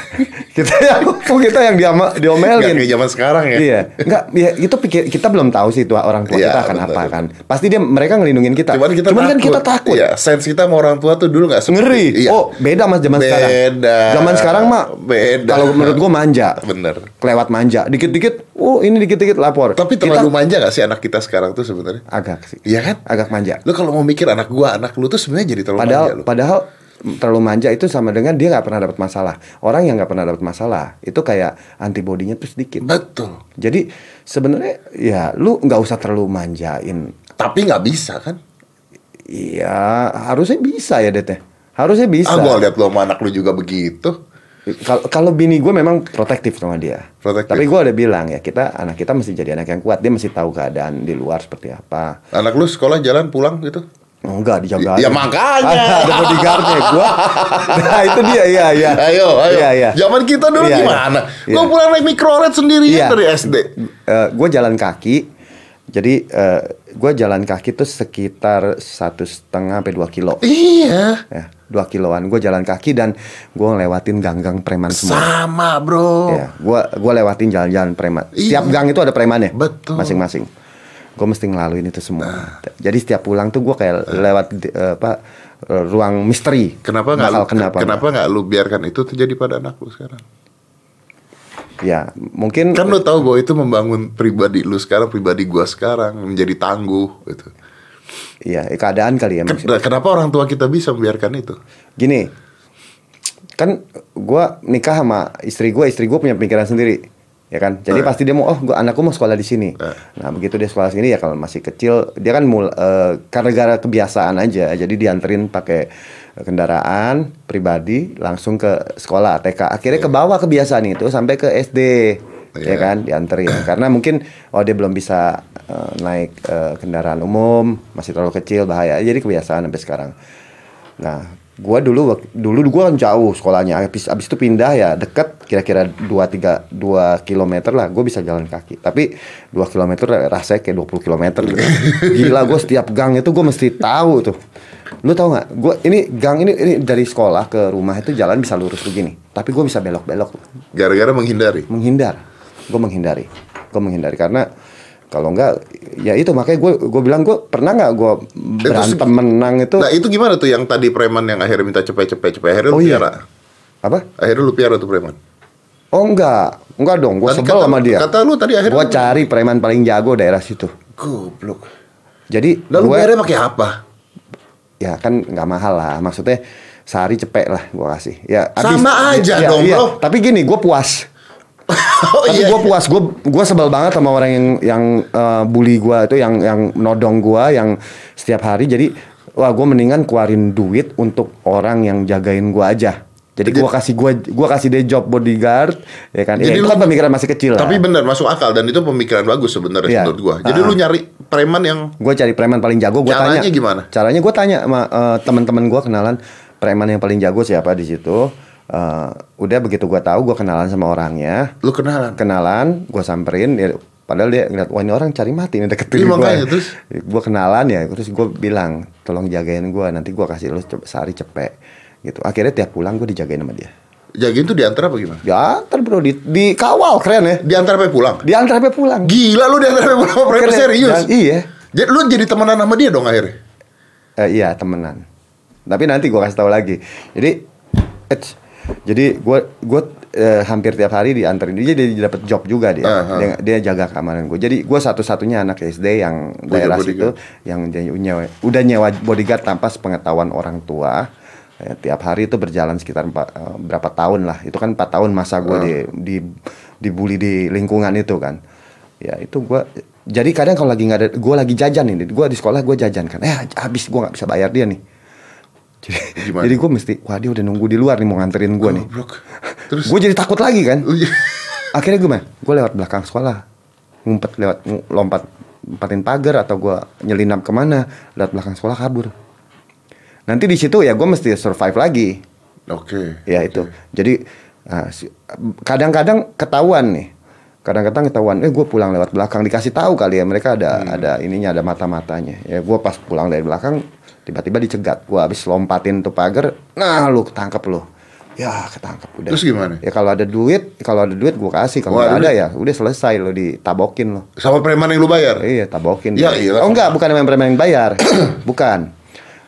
kita yang kok kita yang diama, Gak diomelin. kayak zaman sekarang ya. Iya, enggak ya itu pikir kita belum tahu sih itu orang tua Iya, kita akan apa kan. Pasti dia mereka ngelindungin kita. Cuman kita kan takut. kita takut. Iya, sense kita sama orang tua tuh dulu gak seperti Ngeri. Iya. Oh, beda Mas zaman sekarang. Beda. Zaman sekarang mah Beda. Kalau menurut gua manja. Bener. Kelewat manja. Dikit-dikit, oh ini dikit-dikit lapor. Tapi Kita terlalu manja gak sih anak kita sekarang tuh sebenarnya? agak sih. Iya kan? Agak manja. Lu kalau mau mikir anak gua, anak lu tuh sebenarnya jadi terlalu Padahal manja lu. padahal terlalu manja itu sama dengan dia nggak pernah dapat masalah. Orang yang nggak pernah dapat masalah itu kayak antibodinya tuh sedikit. Betul. Jadi sebenarnya ya lu nggak usah terlalu manjain. Tapi nggak bisa kan? Iya harusnya bisa ya Dete. Harusnya bisa. Ah, gua lihat lu sama anak lu juga begitu. Kalau kalau bini gue memang protektif sama dia. Protektif. Tapi gue udah bilang ya kita anak kita mesti jadi anak yang kuat. Dia mesti tahu keadaan di luar seperti apa. Anak lu sekolah jalan pulang gitu? Enggak dijaga. Ya, aja. makanya. Ada, bodyguardnya gua. Nah itu dia iya iya. Ayo, ayo. Iya iya. Zaman kita dulu Iya, iya. gimana? Iya. Gua pulang naik mikrolet sendirian Iya. dari SD. gue jalan kaki. Jadi gue jalan kaki tuh sekitar satu setengah sampai dua kilo. Iya. Ya, dua kiloan. Gue jalan kaki dan gue ngelewatin gang-gang preman semua. Sama, Bro. Ya, gua gua lewatin jalan-jalan preman. Iya. Setiap gang itu ada premannya. Betul. Masing-masing. Gue mesti ngelaluin itu semua. Jadi setiap pulang tuh gue kayak lewat di- eh, apa eh, ruang misteri. Kenapa nggak kenapa? kenapa nggak lu biarkan itu terjadi pada anak lu sekarang? Ya, mungkin Kan lu tahu bahwa itu membangun pribadi lu sekarang, pribadi gua sekarang menjadi tangguh gitu. ya keadaan kali ya maksudnya. Kenapa orang tua kita bisa membiarkan itu? Gini. Kan gua nikah sama istri gue, istri gue punya pemikiran sendiri. Ya kan? Jadi Eh. pasti dia mau oh gua anakku mau sekolah di sini. Eh. Nah, begitu dia sekolah sini ya kalau masih kecil dia kan mul eh, karena gara kebiasaan aja. Jadi dianterin pakai kendaraan pribadi langsung ke sekolah TK. Akhirnya ke bawah kebiasaan itu sampai ke SD. Ya Iya. kan? Dianterin. Karena mungkin oh dia belum bisa eh, naik eh, kendaraan umum, masih terlalu kecil bahaya. Jadi kebiasaan sampai sekarang. Nah, gua dulu dulu gua kan jauh sekolahnya. Habis habis itu pindah ya deket kira-kira 2 3 2 kilometer lah gue bisa jalan kaki. Tapi 2 kilometer rasanya kayak 20 kilometer gitu. Gila gue setiap gang itu gue mesti tahu tuh. Lu tahu nggak? Gue ini gang ini ini dari sekolah ke rumah itu jalan bisa lurus begini. Tapi gue bisa belok-belok Gara-gara menghindari. menghindar. Gue menghindari. Gue menghindari karena kalau enggak ya itu makanya gue gue bilang gue pernah nggak gue berantem menang itu Nah itu gimana tuh yang tadi preman yang akhirnya minta cepet-cepet cepet akhirnya lu Oh, iya. piara? apa? Akhirnya lu piara tuh preman. Oh enggak, enggak dong, gue sebel kata- sama dia. kata lu tadi akhirnya Gue lu- cari preman paling jago daerah situ. Goblok. Jadi Lalu gue biarnya pakai apa? ya kan nggak mahal lah, maksudnya sehari cepet lah gue kasih. Ya Sama aja dong, bro. Tapi gini, gue puas. Oh tapi gue puas, gue gue sebel banget sama orang yang yang eh, bully gue itu, yang yang nodong gue, yang setiap hari. Jadi wah gue mendingan keluarin duit untuk orang yang jagain gue aja. Jadi gue kasih gue gua kasih dia job bodyguard, ya kan? Jadi ya, itu lu- kan pemikiran masih kecil lah. Tapi benar masuk akal dan itu pemikiran bagus sebenarnya Iya. menurut gua. Jadi Ah. lu nyari preman yang gue cari preman paling jago gue Caranya tanya gimana? caranya gue tanya sama eh, teman-teman gue kenalan preman yang paling jago siapa di situ Eh, udah begitu gue tahu gue kenalan sama orangnya lu kenalan. kenalan gue samperin ya, padahal dia ngeliat wah ini orang cari mati nih deketin Iya, gue makanya, terus? gue kenalan ya terus gue bilang tolong jagain gue nanti gue kasih lu sehari cepet gitu akhirnya tiap pulang gue dijagain sama dia Jagain tuh diantar apa gimana? diantar bro di, dikawal keren ya Diantar sampai pulang. diantar sampai pulang Gila lu diantar sampai pulang sama Keren. serius. Dan- iya Jadi lu jadi temenan sama dia dong akhirnya. Eh, iya temenan. Tapi nanti gue kasih tahu lagi. Jadi, ets, jadi gue gue eh, hampir tiap hari dianterin dia jadi dapat job juga dia. Aha. dia. Dia jaga keamanan gue. Jadi gue satu-satunya anak SD yang daerah bodyguard. situ yang nyewa, udah nyewa bodyguard tanpa sepengetahuan orang tua. Ya, tiap hari itu berjalan sekitar empat, eh, berapa tahun lah. Itu kan empat tahun masa gue Ah. di, di dibully di lingkungan itu kan. Ya itu gue jadi kadang kalau lagi nggak ada gue lagi jajan ini gue di sekolah gue jajan kan eh habis gue nggak bisa bayar dia nih jadi, Gimana? jadi gue mesti wah dia udah nunggu di luar nih mau nganterin gue nih. Goblok. Terus? Gue jadi takut lagi kan? Oh, iya. akhirnya gue mah gue lewat belakang sekolah. Ngumpet lewat lompat lompatin pagar atau gue nyelinap ke mana lewat belakang sekolah kabur. Nanti di situ ya gue mesti survive lagi. Oke. ya itu. Jadi ah, kadang-kadang ketahuan nih. Kadang-kadang ketahuan eh gue pulang lewat belakang. Dikasih tahu kali ya mereka ada ada ininya ada mata-matanya. Ya gue pas pulang dari belakang tiba-tiba dicegat gue habis lompatin tuh pagar nah lu ketangkep lu ya ketangkep udah Terus gimana? ya kalau ada duit kalau ada duit gue kasih kalau nggak ada ada ya udah selesai lo ditabokin lo Sama preman yang lu bayar? Iya, tabokin. Ya, iyalah. oh enggak, bukan yang preman yang bayar. bukan.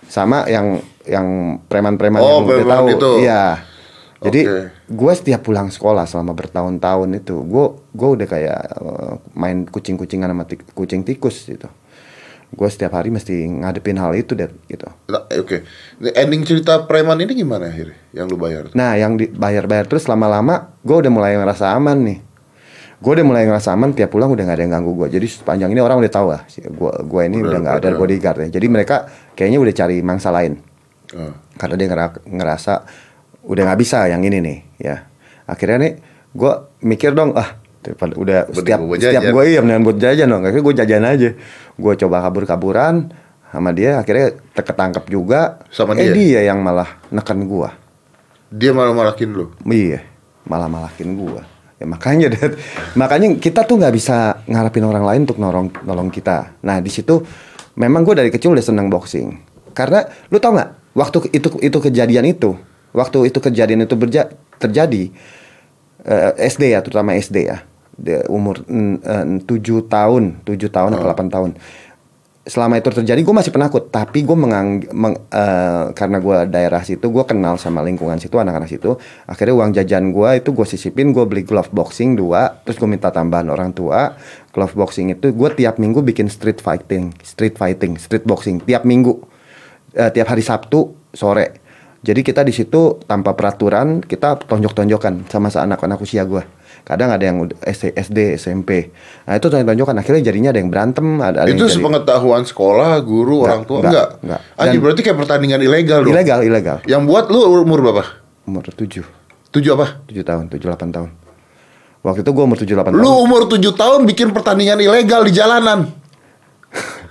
Sama yang yang preman-preman Oh, yang udah preman tahu. itu. Iya. Jadi Oke. gue setiap pulang sekolah selama bertahun-tahun itu, gue gue udah kayak eh, main kucing-kucingan sama tik- kucing tikus gitu. Gue setiap hari mesti ngadepin hal itu deh gitu. Nah, Oke. Ending cerita preman ini gimana akhirnya? Yang lu bayar? Nah, yang dibayar-bayar terus lama-lama gue udah mulai ngerasa aman nih. Gue udah mulai ngerasa aman tiap pulang udah gak ada yang ganggu gue. Jadi sepanjang ini orang udah tahu lah, gue gue ini udah nggak ada Udah- bodyguard ya. Jadi mereka kayaknya udah cari mangsa lain Oh. karena dia ngera- ngerasa udah nggak bisa yang ini nih ya. Akhirnya nih gue mikir dong ah daripada udah Mending setiap gua setiap gue iya mendingan buat jajan dong. Akhirnya gue jajan aja. Gue coba kabur-kaburan sama dia akhirnya te- ketangkep juga. Sama eh dia? dia yang malah neken gue. Dia malah malakin lu. Iya, malah malakin gua. Ya makanya Dad, makanya kita tuh nggak bisa ngarepin orang lain untuk nolong nolong kita. Nah di situ memang gue dari kecil udah senang boxing. Karena lu tau nggak waktu itu itu kejadian itu, waktu itu kejadian itu berja, terjadi eh, SD ya terutama SD ya, umur mm, eh, tujuh tahun, tujuh tahun atau delapan tahun. Selama itu terjadi gue masih penakut, tapi gue mengang, meng, eh, karena gue daerah situ, gue kenal sama lingkungan situ, anak-anak situ. Akhirnya uang jajan gue itu gue sisipin, gue beli glove boxing dua, terus gue minta tambahan orang tua. Glove boxing itu gue tiap minggu bikin street fighting, street fighting, street boxing tiap minggu, Eh, tiap hari Sabtu sore. Jadi kita di situ tanpa peraturan kita tonjok-tonjokan sama anak-anak usia gue. Kadang ada yang SD, SD, SMP. Nah itu tonjok-tonjokan. Akhirnya jadinya ada yang berantem, ada, ada yang itu jadi- sepengetahuan sekolah, guru, Enggak, orang tua? enggak, Enggak. enggak. Anjir, Dan- berarti kayak pertandingan ilegal dong. ilegal, ilegal. Yang buat lu umur berapa? Umur 7, Tujuh apa? 7 tahun, 7 8 tahun. Waktu itu gue umur 7 8 Lu tahun. umur tujuh tahun bikin pertandingan ilegal di jalanan.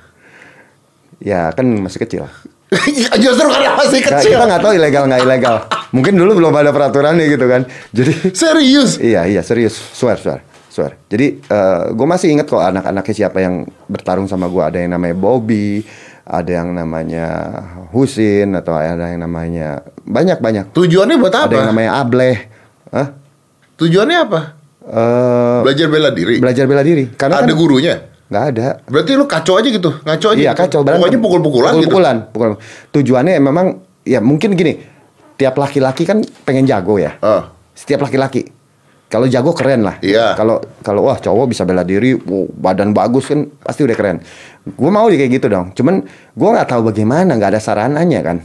Ya kan masih kecil. Justru karena masih Nah, kecil. kita nggak tahu ilegal nggak ilegal. Mungkin dulu belum ada peraturannya gitu kan. Jadi Serius. iya iya serius, swear swear swear. Jadi gue masih inget kok anak-anaknya siapa yang bertarung sama gue. Ada yang namanya Bobby, ada yang namanya Husin atau ada yang namanya banyak banyak. Tujuannya buat Ada yang apa? namanya Ableh. Hah? Tujuannya apa? Eh, Belajar bela diri. belajar bela diri. Karena Ada kan gurunya. Nggak ada. Berarti lu kacau aja gitu, ngaco aja. Iya gitu. kacau berantem. Pokoknya pukul-pukulan gitu. Pukul-pukulan, pukul. Tujuannya memang ya mungkin gini. Tiap laki-laki kan pengen jago ya. Ah. Setiap laki-laki. Kalau jago keren lah. Iya. Kalau kalau wah cowok bisa bela diri, wow, badan bagus kan pasti udah keren. Gue mau kayak gitu dong. Cuman gue nggak tahu bagaimana, nggak ada sarananya kan.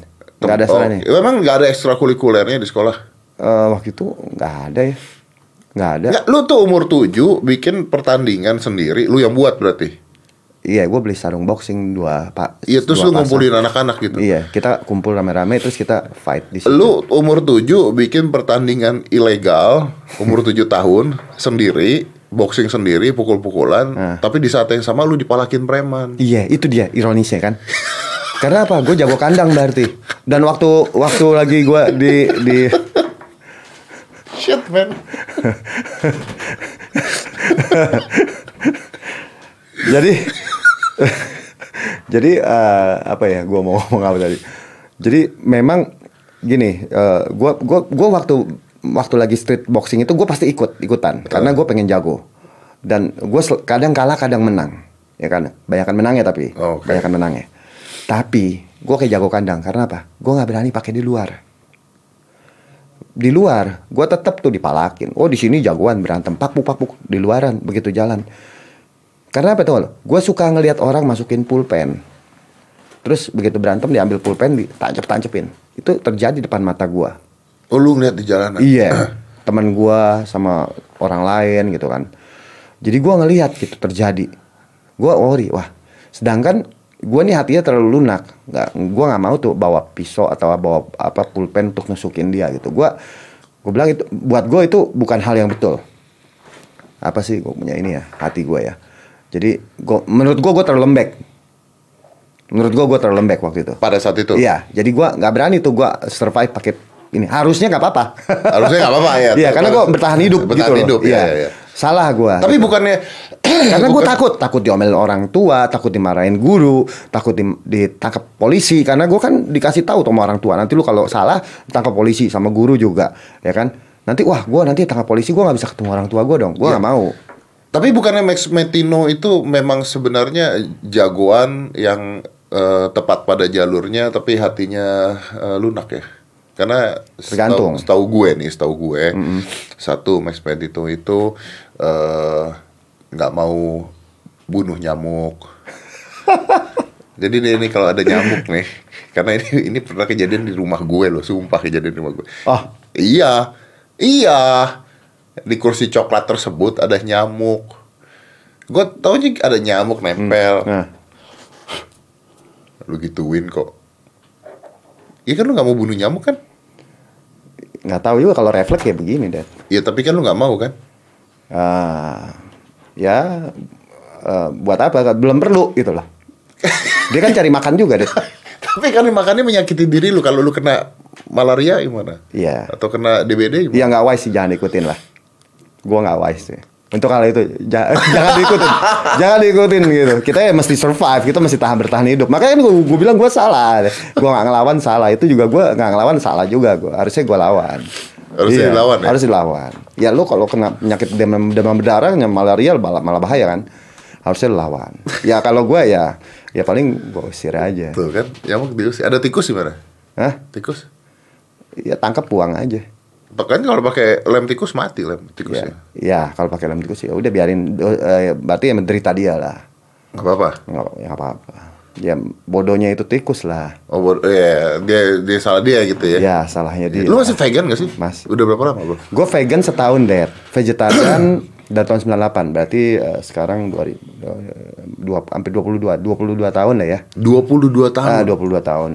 Nggak ada Oh, sarannya. Memang nggak ada ekstrakurikulernya di sekolah. Eh, waktu itu nggak ada ya. Nggak ada. Nggak, lu tuh umur 7 bikin pertandingan sendiri, lu yang buat berarti. Iya, gue beli sarung boxing dua pak. Iya, terus lu pasang. ngumpulin anak-anak gitu. Iya, kita kumpul rame-rame terus kita fight di situ. Lu umur 7 bikin pertandingan ilegal, umur 7 tahun sendiri, boxing sendiri, pukul-pukulan, Nah. tapi di saat yang sama lu dipalakin preman. Iya, itu dia ironisnya kan. Karena apa? Gue jago kandang berarti. Dan waktu waktu lagi gue di di Shit, man. jadi jadi eh, apa ya? Gue mau ngomong apa tadi? Jadi memang gini, eh, gue gua gua waktu waktu lagi street boxing itu gue pasti ikut ikutan. Karena gue pengen jago. Dan gue kadang kalah kadang menang. Ya kan? Banyakan menangnya tapi. Oke. banyakan menangnya. Tapi gue kayak jago kandang. Karena apa? Gue nggak berani pakai di luar di luar. Gue tetap tuh dipalakin. Oh di sini jagoan berantem. Pakpuk pakpuk di luaran begitu jalan. Karena apa tuh? Gue suka ngelihat orang masukin pulpen. Terus begitu berantem diambil pulpen ditancap tancepin itu terjadi depan mata gue Oh, lu ngeliat di jalanan. iya. Teman gue sama orang lain gitu kan. Jadi gue ngelihat gitu terjadi. Gue worry wah. Sedangkan gue nih hatinya terlalu lunak nggak gue nggak mau tuh bawa pisau atau bawa apa pulpen untuk nusukin dia gitu gue gue bilang itu buat gue itu bukan hal yang betul apa sih gue punya ini ya hati gue ya jadi gua, menurut gue gue terlalu lembek menurut gue gue terlalu lembek waktu itu Pada saat itu. iya jadi gue nggak berani tuh gue survive pakai ini harusnya nggak apa-apa Harusnya nggak apa-apa ya. Iya, karena gue bertahan hidup Bertahan gitu loh. hidup, iya, Iya. iya. Salah gua. Tapi bukannya Karena gue takut, takut diomelin orang tua, takut dimarahin guru, takut di- ditangkap polisi. Karena gue kan dikasih tahu sama orang tua. Nanti lu kalau salah tangkap polisi sama guru juga, ya kan? Nanti wah gue nanti tangkap polisi gue nggak bisa ketemu orang tua gue dong. Gue nggak mau. Tapi bukannya Max Metino itu memang sebenarnya jagoan yang eh, tepat pada jalurnya tapi hatinya eh, lunak ya? Karena Tergantung. setahu, gue nih, setahu gue satu Max Metino itu eh, nggak mau bunuh nyamuk. Jadi nih, ini kalau ada nyamuk nih, karena ini ini pernah kejadian di rumah gue loh, sumpah kejadian di rumah gue. Oh, Iya, iya. Di kursi coklat tersebut ada nyamuk. Gue taunya ada nyamuk nempel. nah, Lu gituin kok. Iya kan lu nggak mau bunuh nyamuk kan? nggak tahu juga kalau refleks kayak begini deh. Iya tapi kan lu nggak mau kan? Ah, ya eh, buat apa? Belum perlu gitu loh. Dia kan cari makan juga deh. tapi kan makannya menyakiti diri lu kalau lu kena malaria gimana? Iya. Atau kena DBD gimana? Iya nggak wise sih jangan ikutin lah. Gua nggak wise sih. Untuk hal itu ja- jangan diikutin, jangan diikutin gitu. Kita ya mesti survive, kita mesti tahan bertahan hidup. Makanya gue gue bilang gue salah, gue nggak ngelawan salah. Itu juga gue nggak ngelawan salah juga. Gue harusnya gue lawan. Harusnya dilawan ya? Harus dilawan. Ya lu kalau kena penyakit demam demam berdarah, yang malaria malah, malah bahaya kan. Harusnya dilawan. ya kalau gue ya ya paling gue usir aja. Tuh kan, nyamuk diusir. Ada tikus gimana? Hah? Tikus? Ya tangkap buang aja. Kan kalau pakai lem tikus mati lem Ya, tikusnya. ya kalau pakai lem tikus ya udah biarin. eh, berarti yang menderita dia lah. Gak apa-apa. nggak ya nggak apa-apa ya bodohnya itu tikus lah Oh, bod- iya, dia dia salah dia gitu ya. ya salahnya dia Lu masih vegan gak sih? Mas. Udah berapa lama, Bro? gue vegan setahun deh vegetarian dari tahun 98 berarti eh, sekarang dua, ri- dua hampir 22 22 tahun lah ya 22 tahun. ah 22 tahun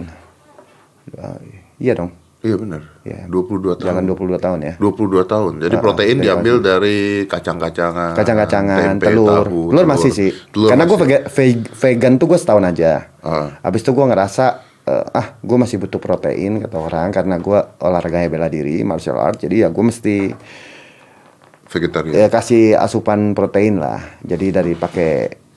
Ah, iya dong Iya benar. Iya. 22 tahun. jangan 22 tahun ya 22 tahun. Jadi Ah, protein diambil dari kacang-kacangan, kacang-kacangan tempe, telur tahu, telur masih sih Telur karena gue vegan tuh gue setahun aja Ah. Habis itu gue ngerasa eh, ah gue masih butuh protein kata orang karena gue olahraganya bela diri martial art jadi ya gue mesti vegetarian. ya kasih asupan protein lah jadi dari pakai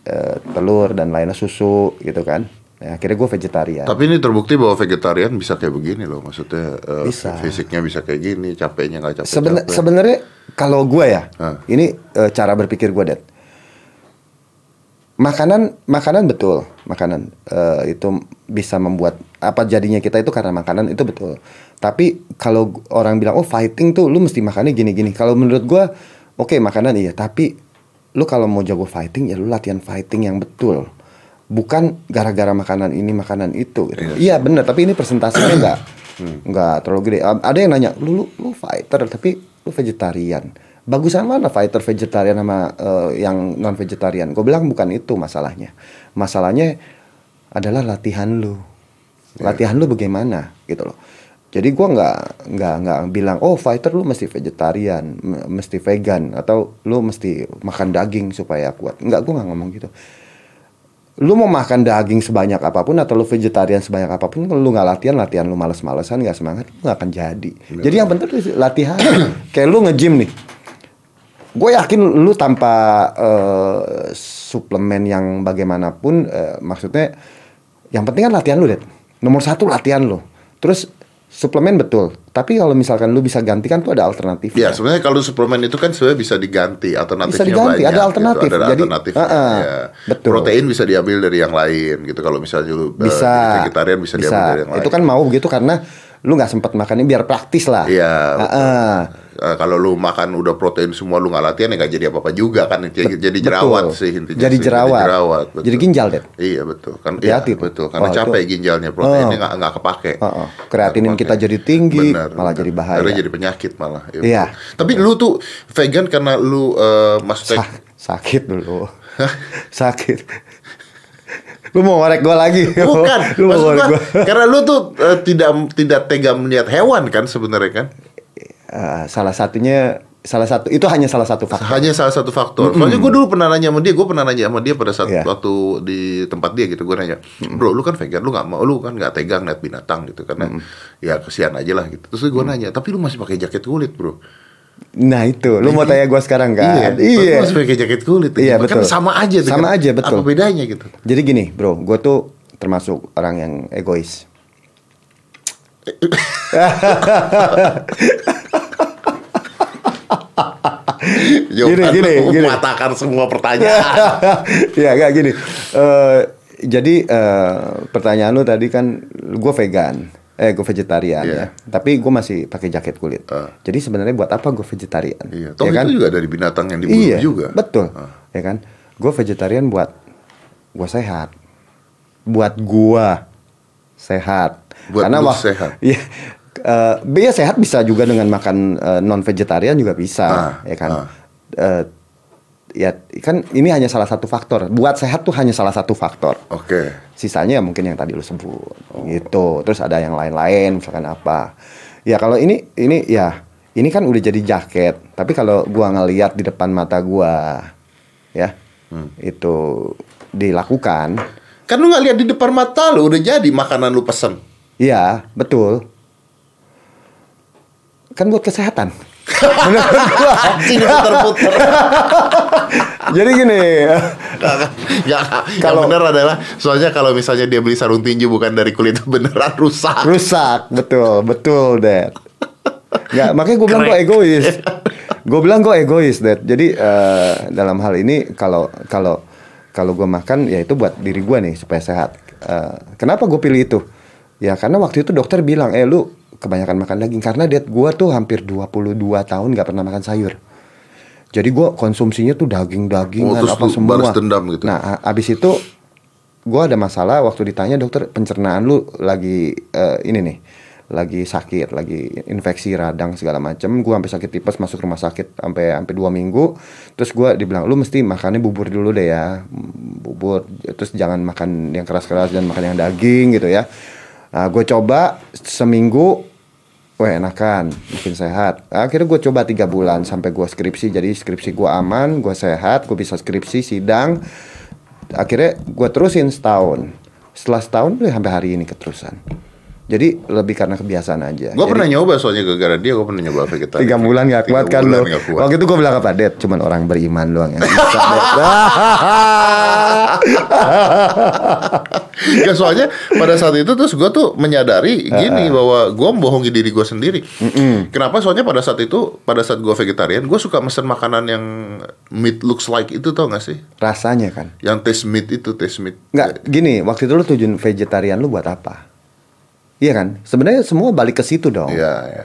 eh, telur dan lainnya susu gitu kan ya, akhirnya gue vegetarian. Tapi ini terbukti bahwa vegetarian bisa kayak begini loh. Maksudnya eh, Bisa. fisiknya bisa kayak gini, capeknya nggak capek. Seben- sebenarnya kalau gue ya ini eh, cara berpikir gue dad. Makanan makanan betul. Makanan eh, itu bisa membuat apa jadinya kita itu karena makanan itu betul. Tapi kalau orang bilang oh fighting tuh lu mesti makannya gini-gini. Kalau menurut gue oke makanan iya. Tapi lu kalau mau jago fighting ya lu latihan fighting yang betul bukan gara-gara makanan ini makanan itu gitu. iya benar tapi ini persentasenya enggak nggak terlalu gede. Ada yang nanya lu, lu lu fighter tapi lu vegetarian? Bagusan mana fighter vegetarian sama eh, yang non vegetarian gue bilang bukan itu masalahnya. Masalahnya adalah latihan lu. Latihan lu bagaimana gitu loh. Jadi gua nggak nggak nggak bilang oh fighter lu mesti vegetarian mesti vegan atau lu mesti makan daging supaya kuat. Nggak gua nggak ngomong gitu lu mau makan daging sebanyak apa pun atau lu vegetarian sebanyak apa pun kalau lu nggak latihan latihan lu males-malesan nggak semangat lu nggak akan jadi. Jadi yang penting latihan. Kayak lu nge-gym nih. Gue yakin lu tanpa eh, suplemen yang bagaimanapun eh, maksudnya yang penting kan latihan lu deh nomor satu latihan lu. Terus suplemen betul tapi kalau misalkan lu bisa gantikan tuh ada alternatif Ya sebenarnya kalau suplemen itu kan sebenarnya bisa diganti alternatifnya Bisa diganti, banyak, ada alternatif. gitu. Ada Jadi, alternatifnya, uh-uh, ya. betul. Protein bisa diambil dari yang lain gitu kalau misalnya lu eh, bisa jadi vegetarian bisa, diambil dari yang lain. itu kan mau begitu karena lu nggak sempat makannya biar praktis lah Iya. betul. Heeh. Eh, kalau lu makan udah protein semua lu nggak latihan ya nggak jadi apa apa juga kan jadi, jadi jerawat Betul. sih intinya Jadi sih. jerawat. jadi jerawat betul. Jadi ginjal, Dad. iya betul kan iya, betul karena Oh, itu- capek ginjalnya proteinnya Oh. nggak nggak kepake Heeh. Kreatinin Nggak kita jadi tinggi, Benar, malah benar. jadi bahaya. Akhirnya jadi penyakit malah ya, Iya. betul. tapi lu tuh vegan karena lu eh, maksudnya Sa- sakit dulu sakit lu mau ngorek gua lagi Bukan, lu mau ngorek gua, karena lu tuh eh, tidak tidak tega melihat hewan kan sebenarnya kan. Eh, salah satunya salah satu itu hanya salah satu faktor Hanya salah satu faktor. Soalnya gue dulu pernah nanya sama dia, gue pernah nanya sama dia pada saat Iya. waktu di tempat dia gitu, gue nanya, bro, lu kan vegan, lu nggak mau, lu kan nggak tega ngeliat binatang gitu, karena ya kesian aja lah gitu. Terus gue nanya, tapi lu masih pakai jaket kulit, bro. Nah itu, lu mau tanya gue sekarang kan? Iya. Lu harus pakai jaket kulit. Iya, Kan betul. sama aja. tuh Sama kan. aja, betul. Apa bedanya gitu? Jadi gini, bro, gue tuh termasuk orang yang egois. Gini, lu gini. mematahkan semua pertanyaan. ya gak gini. Eh, jadi eh, pertanyaan lu tadi kan, gue vegan, eh gue vegetarian Iya. ya. Tapi gue masih pakai jaket kulit. Ah. Jadi sebenarnya buat apa gue vegetarian? iya. Toh Ya kan? itu juga dari binatang yang dibunuh iya, juga. betul. Ah. Ya kan? Gue vegetarian buat gue sehat. Buat gua sehat. Buat lu wah- sehat. Iya. Eh, ya sehat bisa juga dengan makan non vegetarian juga bisa, Ah, ya kan? ah. Eh, ya kan ini hanya salah satu faktor. Buat sehat tuh hanya salah satu faktor. Oke. Sisanya mungkin yang tadi lu sebut gitu. Terus ada yang lain-lain misalkan apa. Ya kalau ini ini ya ini kan udah jadi jaket. Tapi kalau gua ngeliat di depan mata gua ya itu dilakukan, Kan lu nggak lihat di depan mata lu udah jadi makanan lu pesen. iya betul. Kan buat kesehatan. Menurut gua. Anjing puter-puter. Jadi gini, Ya, Kalau- benar adalah soalnya kalau misalnya dia beli sarung tinju bukan dari kulit beneran rusak. rusak betul betul dad. Nggak makanya gue bilang gue egois. Gue bilang gue egois dad. Jadi eh, dalam hal ini kalau kalau kalau gue makan ya itu buat diri gue nih supaya sehat. Eh, kenapa gue pilih itu? Ya karena waktu itu dokter bilang eh lu kebanyakan makan daging karena dad gue tuh hampir 22 tahun nggak pernah makan sayur jadi gue konsumsinya tuh daging-dagingan Oh, terus apa semua. balas dendam gitu? Nah, abis itu gue ada masalah waktu ditanya dokter pencernaan lu lagi eh, ini nih, lagi sakit, lagi infeksi radang segala macem. Gue sampai sakit tipes masuk rumah sakit sampai sampai dua minggu. Terus gue dibilang lu mesti makannya bubur dulu deh ya, bubur. Terus jangan makan yang keras-keras dan makan yang daging gitu ya. Nah, gue coba seminggu Wah enakan, bikin sehat. Akhirnya gue coba tiga bulan sampai gue skripsi. Jadi skripsi gue aman, gue sehat, gue bisa skripsi, sidang. Akhirnya gue terusin setahun. Setelah setahun, sampai hari ini keterusan. Jadi lebih karena kebiasaan aja. Gue pernah nyoba soalnya gara-gara dia gue pernah nyoba vegetarian. Tiga bulan gak kuat kan lo. Waktu itu gue bilang apa, Det? Cuman orang beriman doang yang bisa, ya soalnya pada saat itu terus gue tuh menyadari gini bahwa gue membohongi diri gue sendiri. Kenapa? Soalnya pada saat itu, pada saat gue vegetarian, gue suka mesen makanan yang meat looks like itu tau gak sih? Rasanya kan. Yang taste meat itu taste meat. Nggak, gini, waktu itu lu tujuan vegetarian lu buat apa? Iya kan? Sebenarnya semua balik ke situ dong. Iya, iya.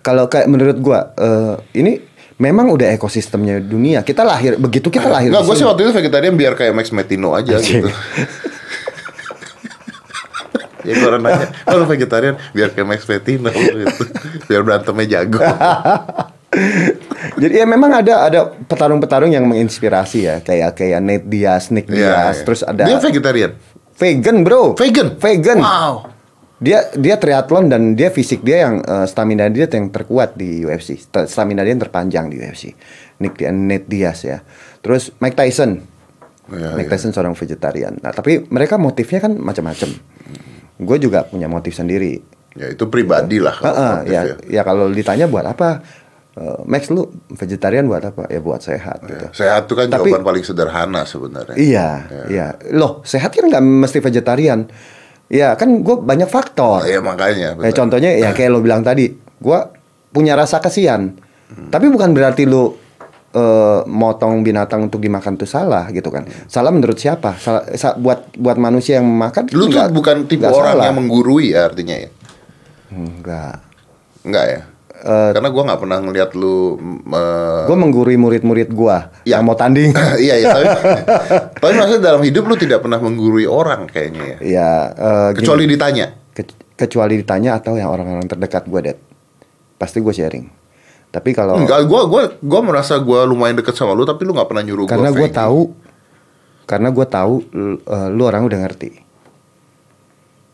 Kalau kayak menurut gua eh, ini memang udah ekosistemnya dunia. Kita lahir begitu kita lahir Nggak, di gue sih waktu itu vegetarian biar kayak Max Metino aja Anjing. gitu. ya gue orang nanya, kalau vegetarian biar kayak Max Metino gitu. Biar berantemnya jago. Jadi ya memang ada ada petarung-petarung yang menginspirasi ya kayak kayak Nate Diaz, Nick Iya, Diaz, iya. terus ada Dia vegetarian. vegan bro. Vegan? Vegan. Wow. Dia dia triathlon dan dia fisik dia yang eh, stamina dia yang terkuat di UFC. St- Stamina dia yang terpanjang di UFC. Nick Nate Diaz ya. Terus Mike Tyson. Iya, Mike iya. Tyson seorang vegetarian. Nah, tapi mereka motifnya kan macam-macam. Gue juga punya motif sendiri. Ya itu pribadi lah. Heeh, motif ya, ya kalau ditanya buat apa? Eh, Max lu vegetarian buat apa? Ya buat sehat gitu. Ya, Sehat itu kan Tapi- jawaban paling sederhana sebenarnya. Iya, iya. Loh, sehat kan nggak mesti vegetarian. Ya kan gue banyak faktor. Iya makanya. Eh, benar. contohnya ya kayak lo bilang tadi, gua punya rasa kasihan. Hmm. Tapi bukan berarti lo eh, motong binatang untuk dimakan itu salah gitu kan. Salah menurut siapa? Salah, sa- buat buat manusia yang makan Lu tuh nggak- bukan tipe orang salah. yang menggurui ya artinya ya? enggak. Enggak ya? Eh, Karena gua nggak pernah ngeliat lu eh, Gue menggurui murid-murid gua Ya. yang mau tanding. iya iya tapi tapi maksudnya dalam hidup lu tidak pernah menggurui orang kayaknya ya. ya, eh, gini. Kecuali ditanya. Ke- kecuali ditanya atau yang orang-orang terdekat gue, Det. Pasti gue sharing. Tapi kalau Enggak, gua gua gua merasa gua lumayan deket sama lu tapi lu nggak pernah nyuruh karena gua gue vegan. tahu karena gue tahu eh, lu orang udah ngerti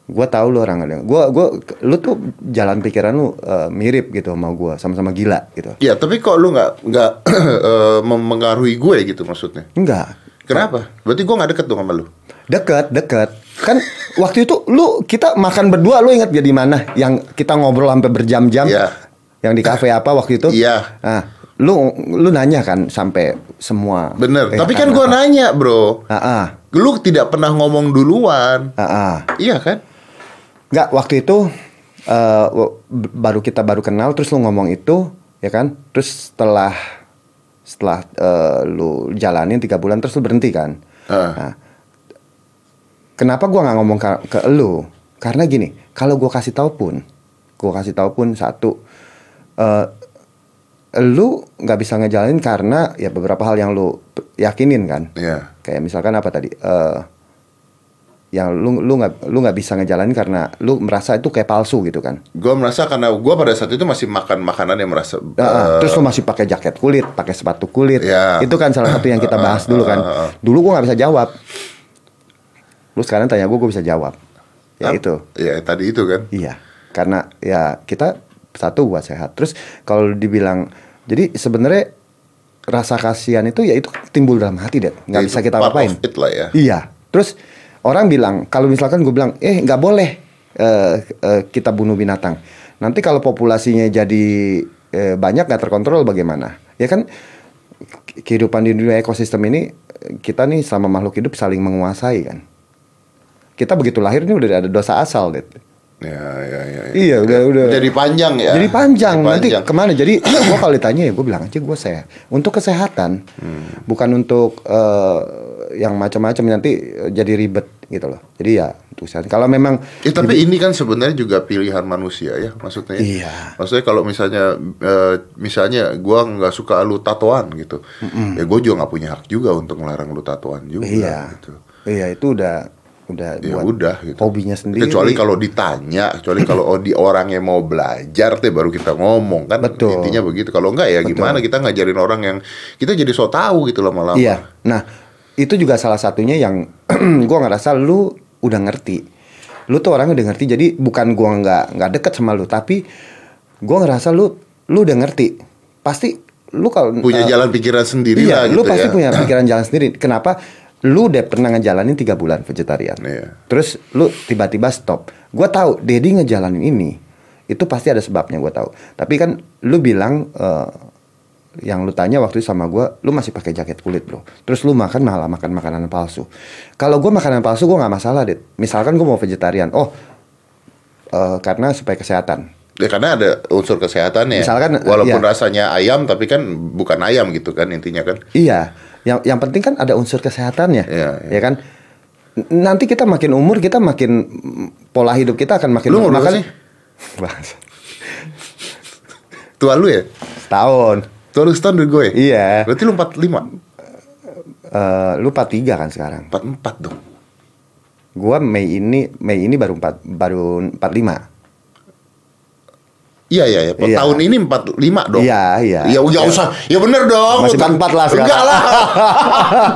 gue tahu lu orang udah gue gue lu tuh jalan pikiran lu eh, mirip gitu sama gue sama-sama gila gitu Ya, tapi kok lu nggak nggak eh, mempengaruhi gue gitu maksudnya? enggak Kenapa? Berarti gua nggak deket dong sama lu. deket deket kan waktu itu lu kita makan berdua lu ingat gak di mana yang kita ngobrol sampai berjam-jam Iya. yang di kafe apa waktu itu Iya. nah lu lu nanya kan sampai semua. Bener. eh, Tapi kan gua nanya, bro. Ah, ah, Lu tidak pernah ngomong duluan. ah, ah. Iya kan? Nggak, waktu itu b- baru kita baru kenal terus lu ngomong itu ya kan terus setelah setelah eh, lu jalanin tiga bulan terus lu berhenti kan Ah. Nah, kenapa gua nggak ngomong ke, ke lu karena gini kalau gua kasih tahu pun gua kasih tahu pun satu eh, lu nggak bisa ngejalanin karena ya beberapa hal yang lu yakinin kan Iya. kayak misalkan apa tadi eh yang lu lu nggak lu nggak bisa ngejalanin karena lu merasa itu kayak palsu gitu kan Gua merasa karena gua pada saat itu masih makan makanan yang merasa ah. eh, terus lu masih pakai jaket kulit pakai sepatu kulit Ya. itu kan salah satu yang kita bahas dulu kan dulu gua nggak bisa jawab lu sekarang tanya gua gua bisa jawab ya itu Ya tadi itu kan. iya karena ya kita satu buat sehat terus kalau dibilang jadi sebenarnya rasa kasihan itu ya itu timbul dalam hati deh nggak Ya, bisa kita part apain of it lah ya. Iya. Terus orang bilang kalau misalkan gue bilang eh nggak boleh eh, eh, kita bunuh binatang. Nanti kalau populasinya jadi eh, banyak nggak terkontrol bagaimana? Ya kan ke- kehidupan di dunia ekosistem ini kita nih sama makhluk hidup saling menguasai kan. Kita begitu lahir ini udah ada dosa asal deh. Ya, ya, ya. ya. Iya udah udah. Jadi panjang ya. Jadi panjang, Jadi nanti panjang. ke mana? Jadi gua kalau ditanya ya gue bilang aja gue sehat untuk kesehatan, Hmm. bukan untuk eh, yang macam-macam nanti eh, jadi ribet gitu loh. Jadi ya kesehatan. Kalau memang Eh, tapi ini kan sebenarnya juga pilihan manusia ya maksudnya. Iya. Maksudnya kalau misalnya eh, misalnya gua nggak suka lu tatoan gitu, ya gue juga nggak punya hak juga untuk melarang lu tatoan juga. iya, Gitu. iya itu udah udah Ya buat udah gitu. hobinya sendiri. Kecuali kalau ditanya, kecuali kalau oh, di orang yang mau belajar teh baru kita ngomong kan. Betul. Intinya begitu. Kalau enggak ya gimana kita ngajarin orang yang kita jadi so tahu gitu lama-lama. Iya. Nah, itu juga salah satunya yang gua ngerasa lu udah ngerti. Lu tuh orangnya udah ngerti. Jadi bukan gua nggak nggak deket sama lu, tapi gua ngerasa lu lu udah ngerti. Pasti lu kalau Punya eh, jalan pikiran sendiri Iya, lah lu gitu pasti ya. punya pikiran jalan sendiri. Kenapa? Lu udah pernah ngejalanin tiga bulan vegetarian. Iya. Terus lu tiba-tiba stop. Gua tahu Dedi ngejalanin ini itu pasti ada sebabnya gua tahu. Tapi kan lu bilang eh, yang lu tanya waktu itu sama gua, lu masih pakai jaket kulit bro. Terus lu makan malah makan makanan palsu. Kalau gua makanan palsu gua nggak masalah deh. Misalkan gua mau vegetarian, oh eh, karena supaya kesehatan. Ya karena ada unsur kesehatannya. Misalkan, walaupun iya. rasanya ayam tapi kan bukan ayam gitu kan intinya kan. Iya, yang yang penting kan ada unsur kesehatannya, Iya, iya. ya kan. Nanti kita makin umur, kita makin mm, pola hidup kita akan makin Lu umur makan. sih? Tua lu ya? Setahun. Tua lu setahun dari gue. Iya. Berarti lu 45. Eh, lu 43 kan sekarang. 44 dong. Gua Mei ini Mei ini baru 4 baru 45. Iya iya iya. Iya. Tahun ini 45 dong. Iya, iya. Ya udah Iya. usah. Ya bener dong. Masih 44 lah sekarang. Enggak lah.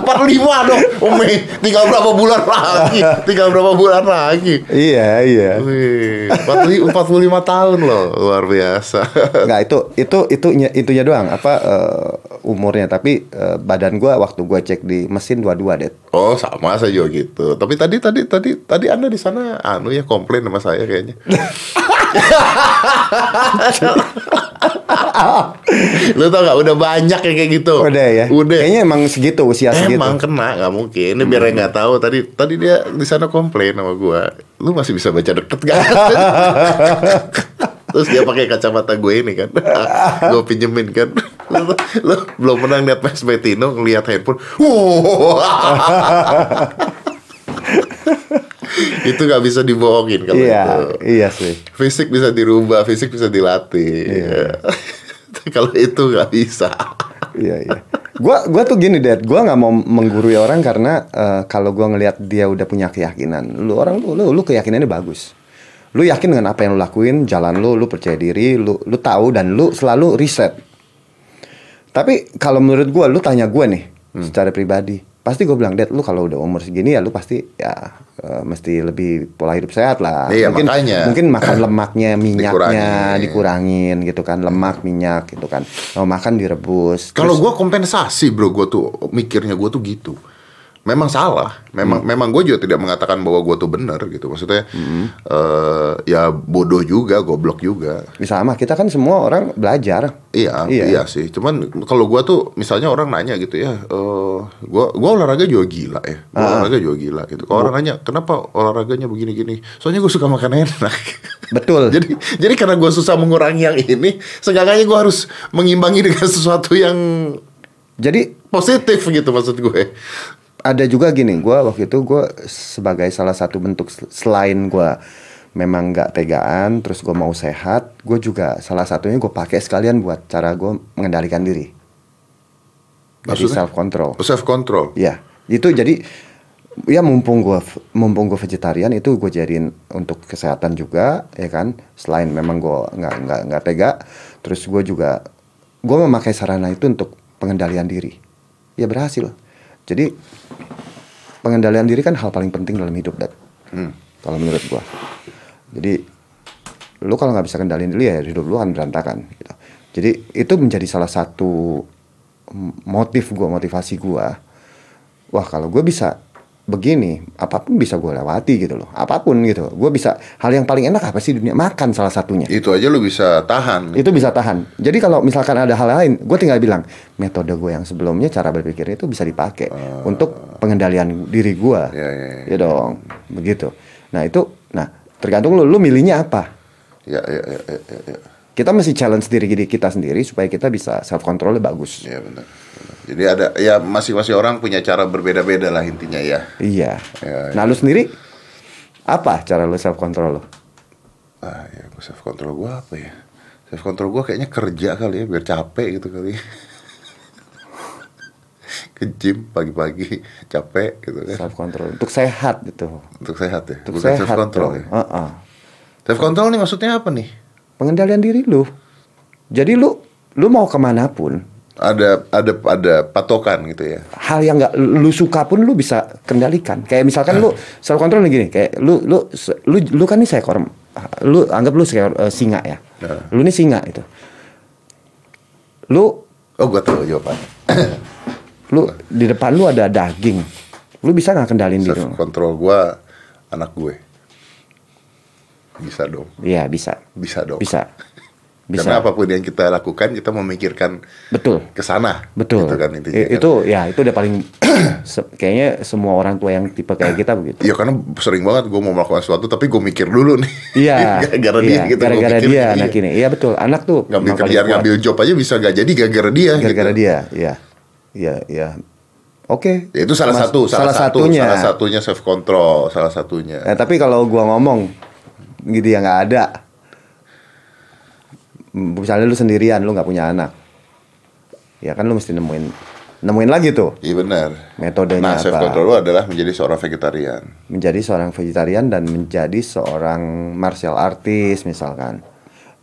45 dong. Umi, tinggal berapa bulan lagi? Tinggal berapa bulan lagi? Iya, iya. Wih, 45 45 tahun loh. Luar biasa. Enggak itu itu itunya itunya doang apa eh, umurnya tapi eh, badan gua waktu gua cek di mesin dua-dua deh. Oh sama saya juga gitu. Tapi tadi tadi tadi tadi anda di sana anu ya komplain sama saya kayaknya. Lu tau gak udah banyak yang kayak gitu. Udah ya. Udah. Kayaknya emang segitu usia segitu. Emang kena nggak mungkin. Ini biar nggak tahu tadi tadi dia di sana komplain sama gua. Lu masih bisa baca deket gak? Terus dia pakai kacamata gue ini kan. gue pinjemin kan. Lu, lu belum pernah lihat Mas Betino ngelihat handphone. itu nggak bisa dibohongin kalau Iya, itu. iya sih. Fisik bisa dirubah, fisik bisa dilatih. Iya. kalau itu nggak bisa. Iya iya. Gua gua tuh gini deh, gua nggak mau menggurui orang karena eh, kalau gua ngelihat dia udah punya keyakinan, lu orang lu lu, lu keyakinannya bagus. Lu yakin dengan apa yang lu lakuin, jalan lu, lu percaya diri, lu lu tahu dan lu selalu riset. Tapi kalau menurut gua, lu tanya gua nih secara pribadi, pasti gua bilang, "Dad, lu kalau udah umur segini ya lu pasti ya eh, mesti lebih pola hidup sehat lah." Iya, mungkin makanya. mungkin makan lemaknya, minyaknya Dikurangin. dikurangin gitu kan, lemak, minyak gitu kan. Mau makan direbus. Kalau gua kompensasi bro, gua tuh mikirnya gua tuh gitu. Memang salah. Memang memang gue juga tidak mengatakan bahwa gue tuh benar gitu. Maksudnya eh, ya bodoh juga, goblok juga. Bisa sama kita kan semua orang belajar. Iya, Iya. iya, sih. Cuman kalau gua tuh misalnya orang nanya gitu ya, eh gua gua olahraga juga gila ya. Gua olahraga juga gila gitu. Kalau orang nanya, "Kenapa olahraganya begini-gini?" Soalnya gue suka makan enak. Betul. jadi jadi karena gue susah mengurangi yang ini, seenggaknya gue harus mengimbangi dengan sesuatu yang Jadi positif gitu maksud gue. Ada juga gini, gua waktu itu gua sebagai salah satu bentuk sel- selain gua memang nggak tegaan, terus gua mau sehat, gue juga salah satunya gue pakai sekalian buat cara gue mengendalikan diri. Jadi Maksudnya? self control. Self control. Ya, itu jadi ya mumpung gua mumpung gue vegetarian itu gue jadiin untuk kesehatan juga ya kan. Selain memang gue nggak nggak nggak tega, terus gue juga gue memakai sarana itu untuk pengendalian diri. Ya berhasil. Jadi pengendalian diri kan hal paling penting dalam hidup, Dad. Hmm. Kalau menurut gua. Jadi lu kalau nggak bisa kendaliin diri ya hidup lu akan berantakan gitu. Jadi itu menjadi salah satu motif gua, motivasi gua. Wah, kalau gue bisa begini, apa pun bisa gue lewati gitu loh. Apa pun gitu. Gue bisa hal yang paling enak apa sih di dunia? Makan salah satunya. Itu aja lu bisa tahan. Itu bisa tahan. Jadi kalau misalkan ada hal lain, gue tinggal bilang metode gue yang sebelumnya cara berpikirnya itu bisa dipakai untuk pengendalian diri gue. Ya, ya, ya. Ya dong, begitu. Nah itu, nah tergantung lu, lu milihnya apa. Ya, ya, ya, ya, ya, ya. Kita mesti challenge diri diri kita sendiri supaya kita bisa self controlnya bagus. Iya benar. Jadi ada ya masing-masing orang punya cara berbeda-beda lah intinya ya. Iya. Ya, Nah lu sendiri apa cara lu self control lu? Ah ya, self control gua apa ya? Self control gua kayaknya kerja kali ya, biar capek gitu kali. Ke gym pagi-pagi capek gitu kan. Self control untuk sehat gitu. Untuk sehat ya. Untuk Bukan sehat. self control dong. ya. Heeh. Self control nih maksudnya apa nih? Pengendalian diri lu. Jadi lu lu mau ke mana pun Ada ada ada patokan gitu ya. hal yang nggak lu suka pun lu bisa kendalikan. Kayak misalkan lu self control nih gini, kayak lu lu lu lu kan nih seekor lu anggap lu seekor eh, singa ya. Nah. Lu nih singa itu. Lu Oh gua tahu jawabannya. lu di depan lu ada daging. Lu bisa nggak kendalin diri lu? control gua anak gue. Bisa dong. Iya, bisa. Bisa dong. Bisa. Bisa. Karena apa pun yang kita lakukan kita memikirkan Betul. ke sana. Betul. Gitu kan intinya. I- kan. itu ya itu udah paling se- kayaknya semua orang tua yang tipe kayak kita begitu. Iya karena sering banget gue mau melakukan sesuatu tapi gue mikir dulu nih. Iya. gara-gara iya, dia gitu. Gara-gara mikir, dia iya. anak ini. Iya betul. Anak tuh Ngambil kerjaan, ngambil job aja bisa gak jadi gara-gara dia. gara-gara gitu. dia. Iya. Iya, iya. Oke. Ya, itu salah Mas- satu, salah, satu, satunya. salah satunya self control, salah satunya. Eh, tapi kalau gua ngomong gitu ya nggak ada. Misalnya lu sendirian, lu nggak punya anak. Ya kan lu mesti nemuin nemuin lagi tuh Iya benar. metodenya Nah, self apa. control lu adalah menjadi seorang vegetarian. Menjadi seorang vegetarian dan menjadi seorang martial artist misalkan.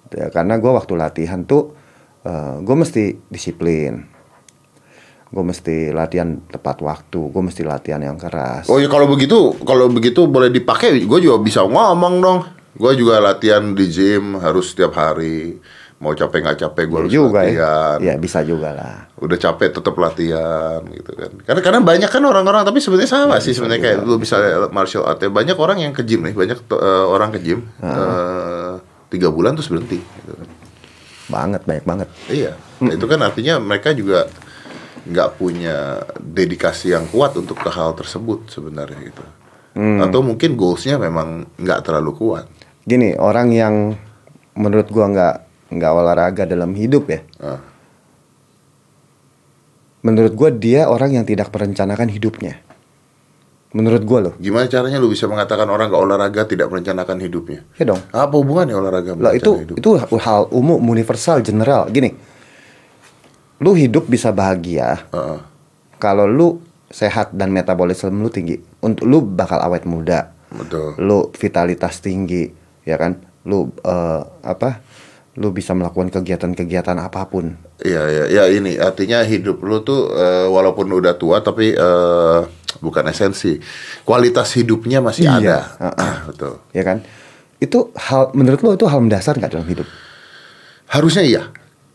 Ya, karena gua waktu latihan tuh eh, gue mesti disiplin. Gue mesti latihan tepat waktu. Gue mesti latihan yang keras. Oh ya kalau begitu, kalau begitu boleh dipakai, gue juga bisa ngomong dong. Gue juga latihan di gym harus setiap hari. Mau capek nggak capek gue Ya harus juga latihan. ya. Ya bisa juga lah. Udah capek tetap latihan gitu kan. Karena karena banyak kan orang-orang tapi sebenarnya sama sih sebenarnya kayak lu bisa martial art ya. Banyak orang yang ke gym nih, banyak eh, orang ke gym eh, tiga bulan terus berhenti. Gitu kan. Banget, banyak banget. Iya, Nah, itu kan artinya mereka juga nggak punya dedikasi yang kuat untuk ke hal tersebut sebenarnya gitu. Atau mungkin goalsnya memang nggak terlalu kuat. Gini, orang yang menurut gua nggak nggak olahraga dalam hidup ya. Ah. Menurut gua dia orang yang tidak merencanakan hidupnya. Menurut gua loh. Gimana caranya lu bisa mengatakan orang nggak olahraga tidak merencanakan hidupnya? Ya dong. Apa hubungannya olahraga Lah itu hidup? itu hal umum universal general. Gini. Lu hidup bisa bahagia Heeh. kalau lu sehat dan metabolisme lu tinggi. Untuk lu bakal awet muda. betul. lu vitalitas tinggi ya kan lu eh, apa lu bisa melakukan kegiatan-kegiatan apa pun Iya, iya, ya ini artinya hidup lu tuh eh, walaupun udah tua tapi eh, bukan esensi, kualitas hidupnya masih Iya, ada. heeh. betul. ya kan itu hal menurut lo itu hal mendasar nggak dalam hidup Harusnya iya.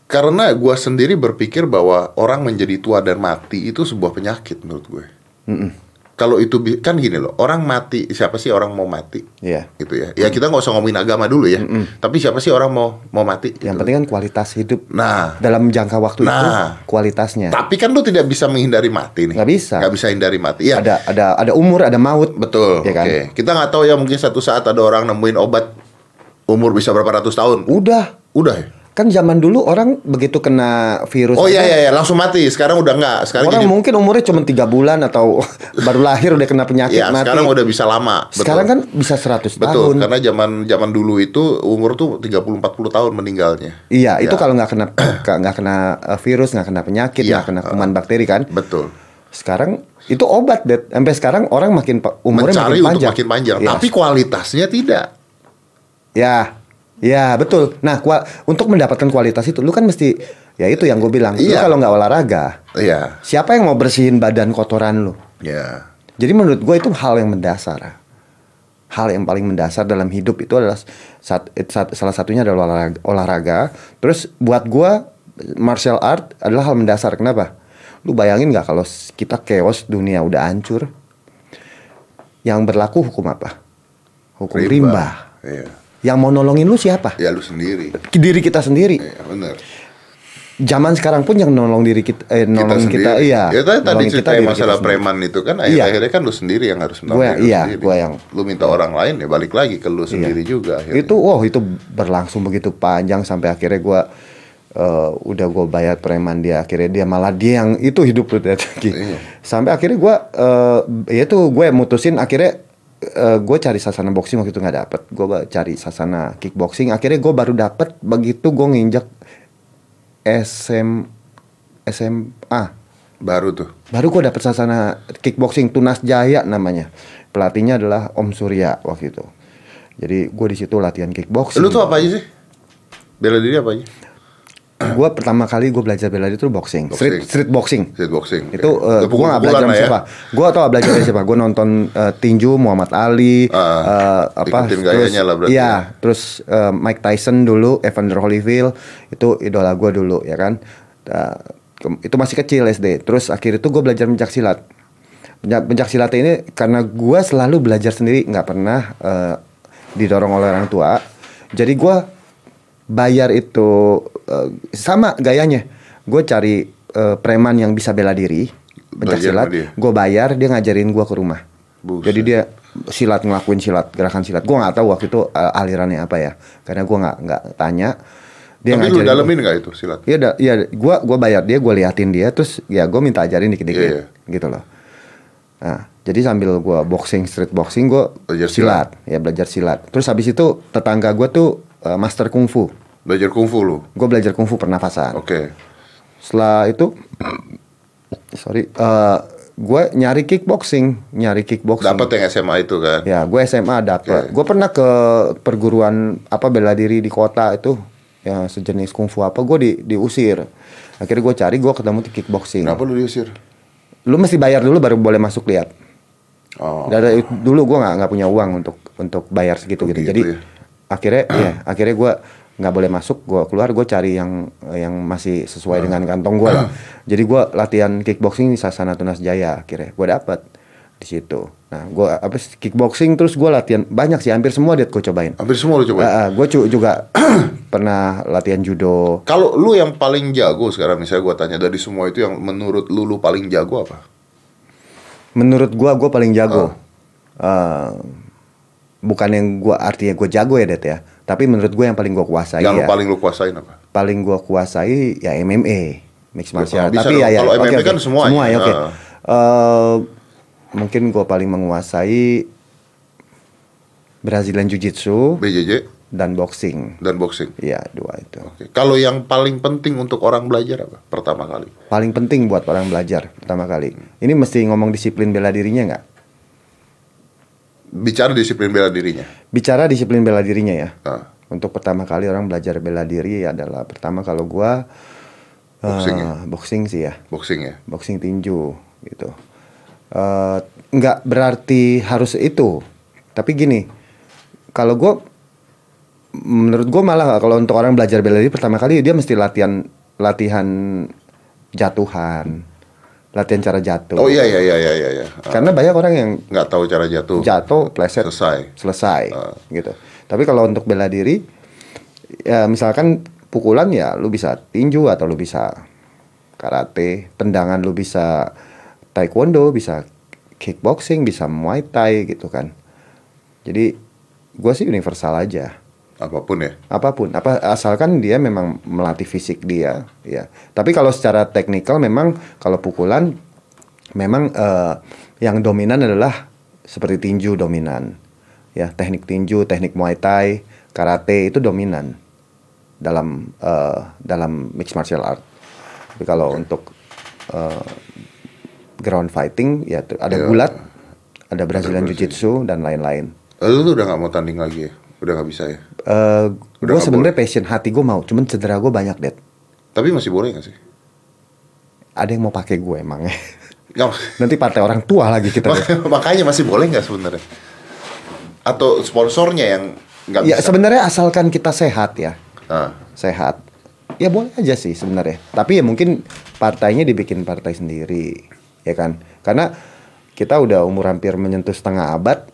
Karena gua sendiri berpikir bahwa orang menjadi tua dan mati itu sebuah penyakit menurut gue. Mm-mm. Kalau itu kan gini loh, orang mati siapa sih orang mau mati? Iya. Gitu ya. Ya kita nggak usah ngomongin agama dulu ya. Tapi siapa sih orang mau mau mati? Yang gitu. penting kan kualitas hidup Nah, dalam jangka waktu itu Nah. kualitasnya. tapi kan lu tidak bisa menghindari mati nih. Nggak bisa. Nggak bisa hindari mati. Ya, Ada ada ada umur, ada maut. betul. Ya kan? Oke. Kita nggak tahu ya mungkin satu saat ada orang nemuin obat umur bisa berapa ratus tahun. Udah. Udah ya? Kan zaman dulu orang begitu kena virus Oh iya iya iya langsung mati. Sekarang udah nggak. Sekarang Orang jadi mungkin umurnya cuma tiga bulan atau baru lahir udah kena penyakit ya mati. sekarang udah bisa lama. Betul. Sekarang kan bisa 100 Betul, tahun. karena zaman zaman dulu itu umur tuh 30 40 tahun meninggalnya. Iya, itu Ya. kalau nggak kena nggak kena uh, virus, nggak kena penyakit, Iya, nggak kena kuman bakteri kan. Betul. Sekarang itu obat, Dad. Sampai sekarang orang makin umurnya Mencari makin panjang. makin panjang, Iya. tapi kualitasnya tidak. Ya, ya betul. Nah, kua- untuk mendapatkan kualitas itu, lu kan mesti, ya itu yang gue bilang. Lu Iya. kalau nggak olahraga, Iya. siapa yang mau bersihin badan kotoran lu? Ya. Jadi menurut gue itu hal yang mendasar. Hal yang paling mendasar dalam hidup itu adalah sat- sat- salah satunya adalah olahraga, olahraga. Terus buat gue martial art adalah hal mendasar. Kenapa? Lu bayangin nggak kalau kita chaos dunia udah hancur, yang berlaku hukum apa? Hukum rimba. Iya. Yang mau nolongin lu siapa? Ya lu sendiri. Diri kita sendiri. Iya, benar. Zaman sekarang pun yang nolong diri kita, eh, nolongin kita, sendiri. iya. Ya tadi, cerita diri masalah kita preman itu kan Iya. akhir akhirnya kan lu sendiri yang harus menolong Gua- diri lu iya, sendiri. gua yang- lu minta orang lain ya balik lagi ke lu sendiri juga akhirnya. itu wow itu berlangsung begitu panjang sampai akhirnya gue udah gue bayar preman dia akhirnya dia malah dia yang itu hidup dia lagi Iya. sampai akhirnya gue ya itu gue mutusin akhirnya gue cari sasana boxing waktu itu nggak dapet. Gue cari sasana kickboxing. Akhirnya gue baru dapet. Begitu gue nginjak SM SMA Baru tuh. baru gue dapet sasana kickboxing. Tunas Jaya namanya. Pelatihnya adalah Om Surya waktu itu. Jadi gue di situ latihan kickboxing. Lu tuh apa aja sih? Bela diri apa aja? gue pertama kali gue belajar bela diri itu boxing, street Boxing. street boxing Street boxing. itu Oke. uh, Udah gue pukul-pukulan belajar sama ya. siapa gue tau belajar dari siapa gue nonton uh, tinju Muhammad Ali Ah, uh, apa terus lah berarti iya ya. terus uh, Mike Tyson dulu Evander Holyfield itu idola gue dulu ya kan Uh, itu masih kecil SD terus akhir itu gue belajar pencak silat pencak silat ini karena gue selalu belajar sendiri nggak pernah uh, didorong oleh orang tua jadi gue bayar itu eh, sama gayanya. Gue cari eh, preman yang bisa bela diri pencak silat gue bayar dia ngajarin gue ke rumah. Buset. jadi dia silat ngelakuin silat gerakan silat. Gue nggak tahu waktu itu eh, alirannya apa ya. Karena gue nggak nggak tanya. Dia Tapi lu dalemin nggak itu silat? Iya, da- iya, gua gua bayar dia, gua liatin dia, terus ya gua minta ajarin dikit-dikit, Iya, gitu loh. Nah, jadi sambil gua boxing, street boxing, gua Belajar silat, ya belajar silat. Terus habis itu tetangga gua tuh eh, master kungfu, Belajar kungfu lu. gua belajar kungfu pernafasan. Oke. Setelah itu, sorry, eh gua nyari kickboxing, nyari kickboxing. Dapat yang SMA itu kan? Ya, gue SMA dapet. Oke. Gue pernah ke perguruan apa bela diri di kota itu, ya sejenis kungfu apa, gue di, diusir. Akhirnya gue cari, gue ketemu di kickboxing. Kenapa lu diusir? Lu mesti bayar dulu baru boleh masuk lihat. Oh. Dari dulu gue nggak nggak punya uang untuk untuk bayar segitu gitu. Begitu Jadi ya. akhirnya, ya akhirnya gue nggak boleh masuk. Gue keluar, gue cari yang yang masih sesuai dengan kantong gue lah. Jadi gue latihan kickboxing di Sasana Tunas Jaya. Akhirnya gue dapet di situ. Nah, gue apa kickboxing terus gue latihan banyak sih, hampir semua dia gue cobain. Hampir semua lu coba. gue juga pernah latihan judo. Kalau lu yang paling jago sekarang misalnya gua tanya dari semua itu yang menurut lu lu paling jago apa? Menurut gue, gue paling jago. Eh, bukan yang gue artinya gue jago ya, Det ya. Tapi menurut gue yang paling gue kuasai yang ya. paling lu kuasain apa? paling gua kuasai ya MMA mixed martial art. bisa tapi dong. ya ya Kalau MMA oke. kan semuanya. semua ya oke Ah. Eh, mungkin gua paling menguasai Brazilian Jiu Jitsu BJJ dan boxing dan boxing. Iya dua itu Oke. Kalau yang paling penting untuk orang belajar apa? Pertama kali. paling penting buat orang belajar pertama kali ini mesti ngomong disiplin bela dirinya nggak Bicara disiplin bela dirinya. bicara disiplin bela dirinya ya Nah, untuk pertama kali orang belajar bela diri adalah pertama kalau gua eh, Boxing ya? boxing sih ya boxing ya. boxing tinju gitu. Eh, nggak berarti harus itu, tapi gini, kalau gue, menurut gue malah kalau untuk orang belajar bela diri pertama kali dia mesti latihan latihan jatuhan, latihan cara jatuh. Oh iya iya iya iya iya. iya. Ah, Karena banyak orang yang nggak tahu cara jatuh. jatuh, pleset, Selesai. selesai, Ah. gitu. Tapi kalau untuk bela diri, ya misalkan pukulan ya lu bisa tinju atau lu bisa karate, tendangan lu bisa taekwondo, bisa kickboxing, bisa muay thai gitu kan. Jadi gua sih universal aja. Apa pun ya. apa pun apa asalkan dia memang melatih fisik dia ya tapi kalau secara teknikal memang kalau pukulan memang eh, yang dominan adalah seperti tinju dominan ya teknik tinju teknik muay thai karate itu dominan dalam eh, dalam mixed martial art tapi kalau untuk eh, ground fighting ya ada Ya. gulat ada Brazilian Brazilian. Jiu-Jitsu dan lain-lain Lu tuh udah nggak mau tanding lagi ya? Udah nggak bisa ya? Eh, Udah gue sebenarnya passion hati gue mau, cuman cedera gue banyak deh. Tapi masih boleh nggak sih? Ada yang mau pakai gue emang ya. Nanti partai orang tua lagi kita. Makanya masih boleh nggak sebenarnya? Atau sponsornya yang nggak ya sebenarnya asalkan kita sehat ya, Ah, sehat. Ya boleh aja sih sebenarnya. Tapi ya mungkin partainya dibikin partai sendiri, ya kan? Karena kita udah umur hampir menyentuh setengah abad,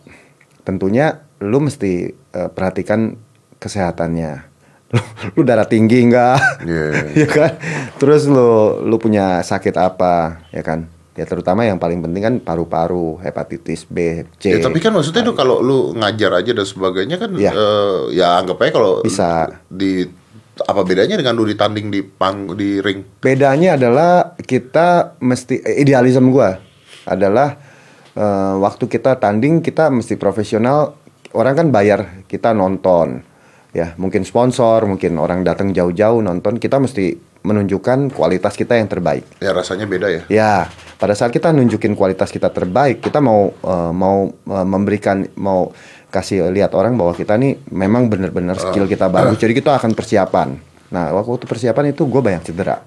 tentunya lu mesti eh, perhatikan kesehatannya. Lu, lu darah tinggi enggak? Iya. ya kan? Terus lu lu punya sakit apa, ya kan? Ya terutama yang paling penting kan paru-paru, hepatitis B, C. Ya, tapi kan maksudnya tuh kalau lu ngajar aja dan sebagainya kan Iya. eh, ya anggap aja kalau Bisa. di apa bedanya dengan lu ditanding di pang di ring? Bedanya adalah kita mesti eh, idealisme gua adalah eh, waktu kita tanding kita mesti profesional. Orang kan bayar kita nonton, ya mungkin sponsor, mungkin orang datang jauh-jauh nonton. Kita mesti menunjukkan kualitas kita yang terbaik. Ya rasanya beda ya. Ya, pada saat kita nunjukin kualitas kita terbaik, kita mau eh, mau eh, memberikan mau kasih lihat orang bahwa kita nih memang benar-benar skill kita bagus. Jadi kita akan persiapan. Nah, waktu persiapan itu gue banyak cedera.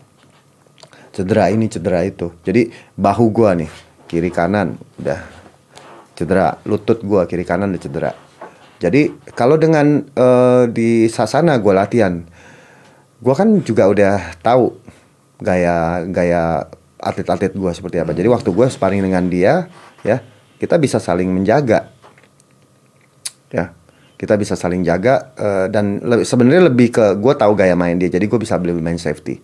Cedera ini, cedera itu. Jadi bahu gua nih, kiri kanan udah cedera, lutut gua kiri kanan udah cedera. Jadi kalau dengan eh, di sasana gua latihan, gua kan juga udah tahu gaya gaya atlet-atlet gua seperti apa. Jadi waktu gua sparring dengan dia, ya kita bisa saling menjaga, ya kita bisa saling jaga eh, dan le- sebenarnya lebih ke gua tahu gaya main dia, jadi gua bisa beli main safety,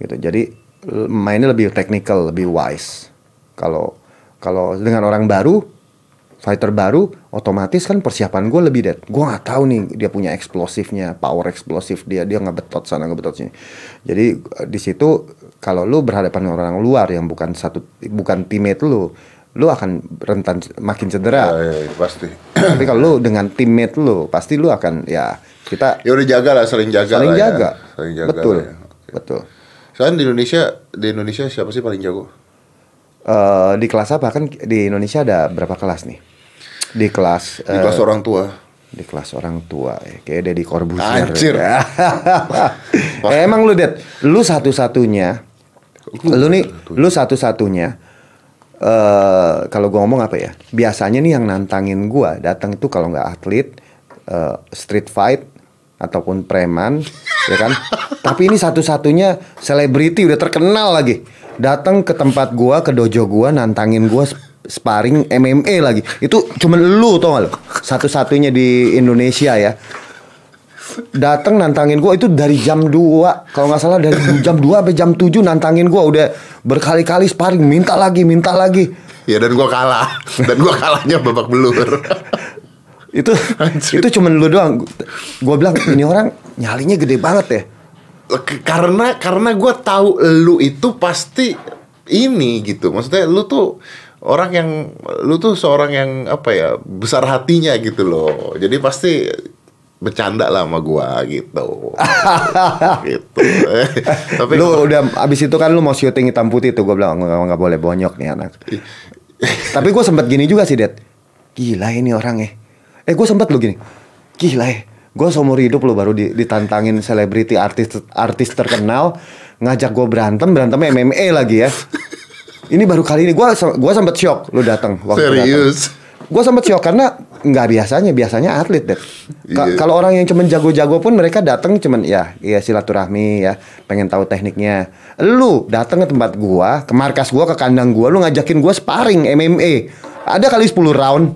gitu. Jadi mainnya lebih technical, lebih wise. Kalau kalau dengan orang baru fighter baru otomatis kan persiapan gue lebih dead. Gue nggak tahu nih dia punya eksplosifnya power eksplosif dia dia ngebetot sana ngebetot sini. Jadi eh, di situ kalau lu berhadapan dengan orang luar yang bukan satu bukan teammate lu lu akan rentan makin cedera. Ya, ya, ya, pasti. tapi kalau lu dengan teammate lu pasti lu akan ya kita Ya udah jaga lah, saling jaga saling lah ya. jaga. Saling jaga betul. lah ya. betul. Sekarang di Indonesia, di Indonesia siapa sih paling jago? Eh, di kelas apa? Kan di Indonesia ada berapa kelas nih di kelas Di eh, kelas orang tua. di kelas orang tua ya. kayak Deddy Corbuzier Anjir. Ya. Eh, emang lu Det lu satu-satunya lu nih lu satu-satunya eh kalau gua ngomong apa ya biasanya nih yang nantangin gua datang itu kalau nggak atlet eh, street fight ataupun preman ya kan tapi ini satu-satunya selebriti udah terkenal lagi datang ke tempat gua ke dojo gua nantangin gua sp- sparring MMA lagi. Itu cuman lu tau gak lu? Satu-satunya di Indonesia ya. Datang nantangin gua itu dari jam 2 kalau nggak salah dari jam 2 sampai jam 7 nantangin gua. Udah berkali-kali sparring minta lagi minta lagi. Ya dan gua kalah. Dan gua kalahnya babak belur. itu itu cuman lu doang. Gua bilang ini orang nyalinya gede banget ya. Karena karena gua tahu lu itu pasti ini gitu. Maksudnya lu tuh orang yang lu tuh seorang yang apa ya besar hatinya gitu loh. Jadi pasti bercanda lah sama gua gitu. gitu. Tapi lu udah abis itu kan lu mau syuting hitam putih tuh gue bilang nggak nggak boleh bonyok nih anak. Tapi gue sempet gini juga sih det gila ini orang ya eh gue sempet lu gini. Gila ya. Gue seumur hidup lu baru di- ditantangin selebriti artis artis terkenal ngajak gue berantem berantem MMA lagi ya ini baru kali ini gue gua sempet shock lu datang waktu Serius? gue sempet shock karena nggak biasanya, biasanya atlet deh. Ka- Iya. Kalau orang yang cuman jago-jago pun mereka datang cuman ya, ya silaturahmi ya, pengen tahu tekniknya. Lu datang ke tempat gua, ke markas gua, ke kandang gua, lu ngajakin gua sparring MMA. Ada kali 10 round.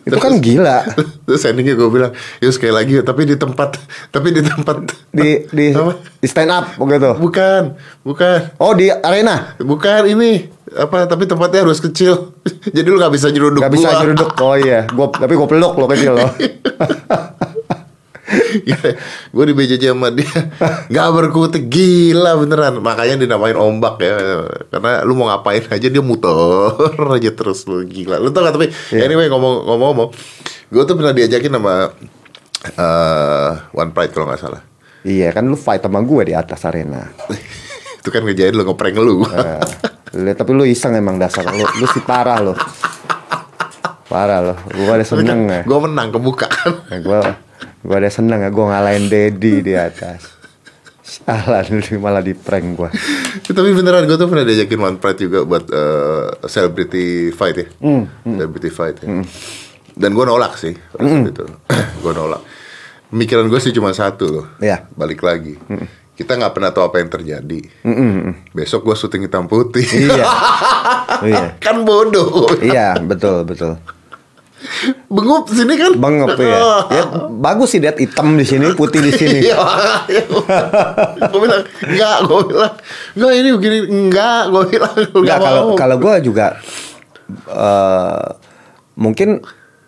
Itu kan gila. Terus endingnya gue bilang, yuk sekali lagi yuk, tapi di tempat, tapi di tempat Di di Apa? di stand up begitu. Bukan, bukan, Oh, di arena. bukan ini apa? Tapi tempatnya harus kecil, jadi lu nggak bisa nyeruduk. Gak bisa gua. nyeruduk. Oh iya, gua tapi gua peluk lo kecil lo. Gue di BJJ sama dia nggak berkutik gila beneran makanya dinamain ombak ya karena lu mau ngapain aja dia muter aja terus lu gila lu tau gak tapi Iya. anyway ngomong ngomong gue tuh pernah diajakin sama eh, One Pride kalau nggak salah iya, kan lu fight sama gue di atas arena. itu kan ngejain lu ngeprank lu Eh, lu- tapi lu iseng emang dasar lu, lu sih parah lo. Parah lo. Gua ada seneng ya. gue menang kebuka kan Ya, gua ada seneng ya gua ngalahin Dedi di atas. Salah malah di prank gua. tapi beneran gue tuh pernah diajakin One Pride juga buat eh, celebrity fight ya. Hmm, celebrity fight ya. Dan gue nolak sih waktu itu. Gue nolak. Pemikiran gue sih cuma satu loh. Iya. balik lagi. Kita nggak pernah tahu apa yang terjadi. Besok gue syuting hitam putih. Iya. Iya. kan bodoh. Iya, betul, betul. Bengup sini kan Bengep ya. Ya bagus sih lihat hitam di sini, putih di sini. Iya, gue bilang enggak, gue bilang enggak ini begini enggak, gue bilang Enggak kalau kalau gue juga eh mungkin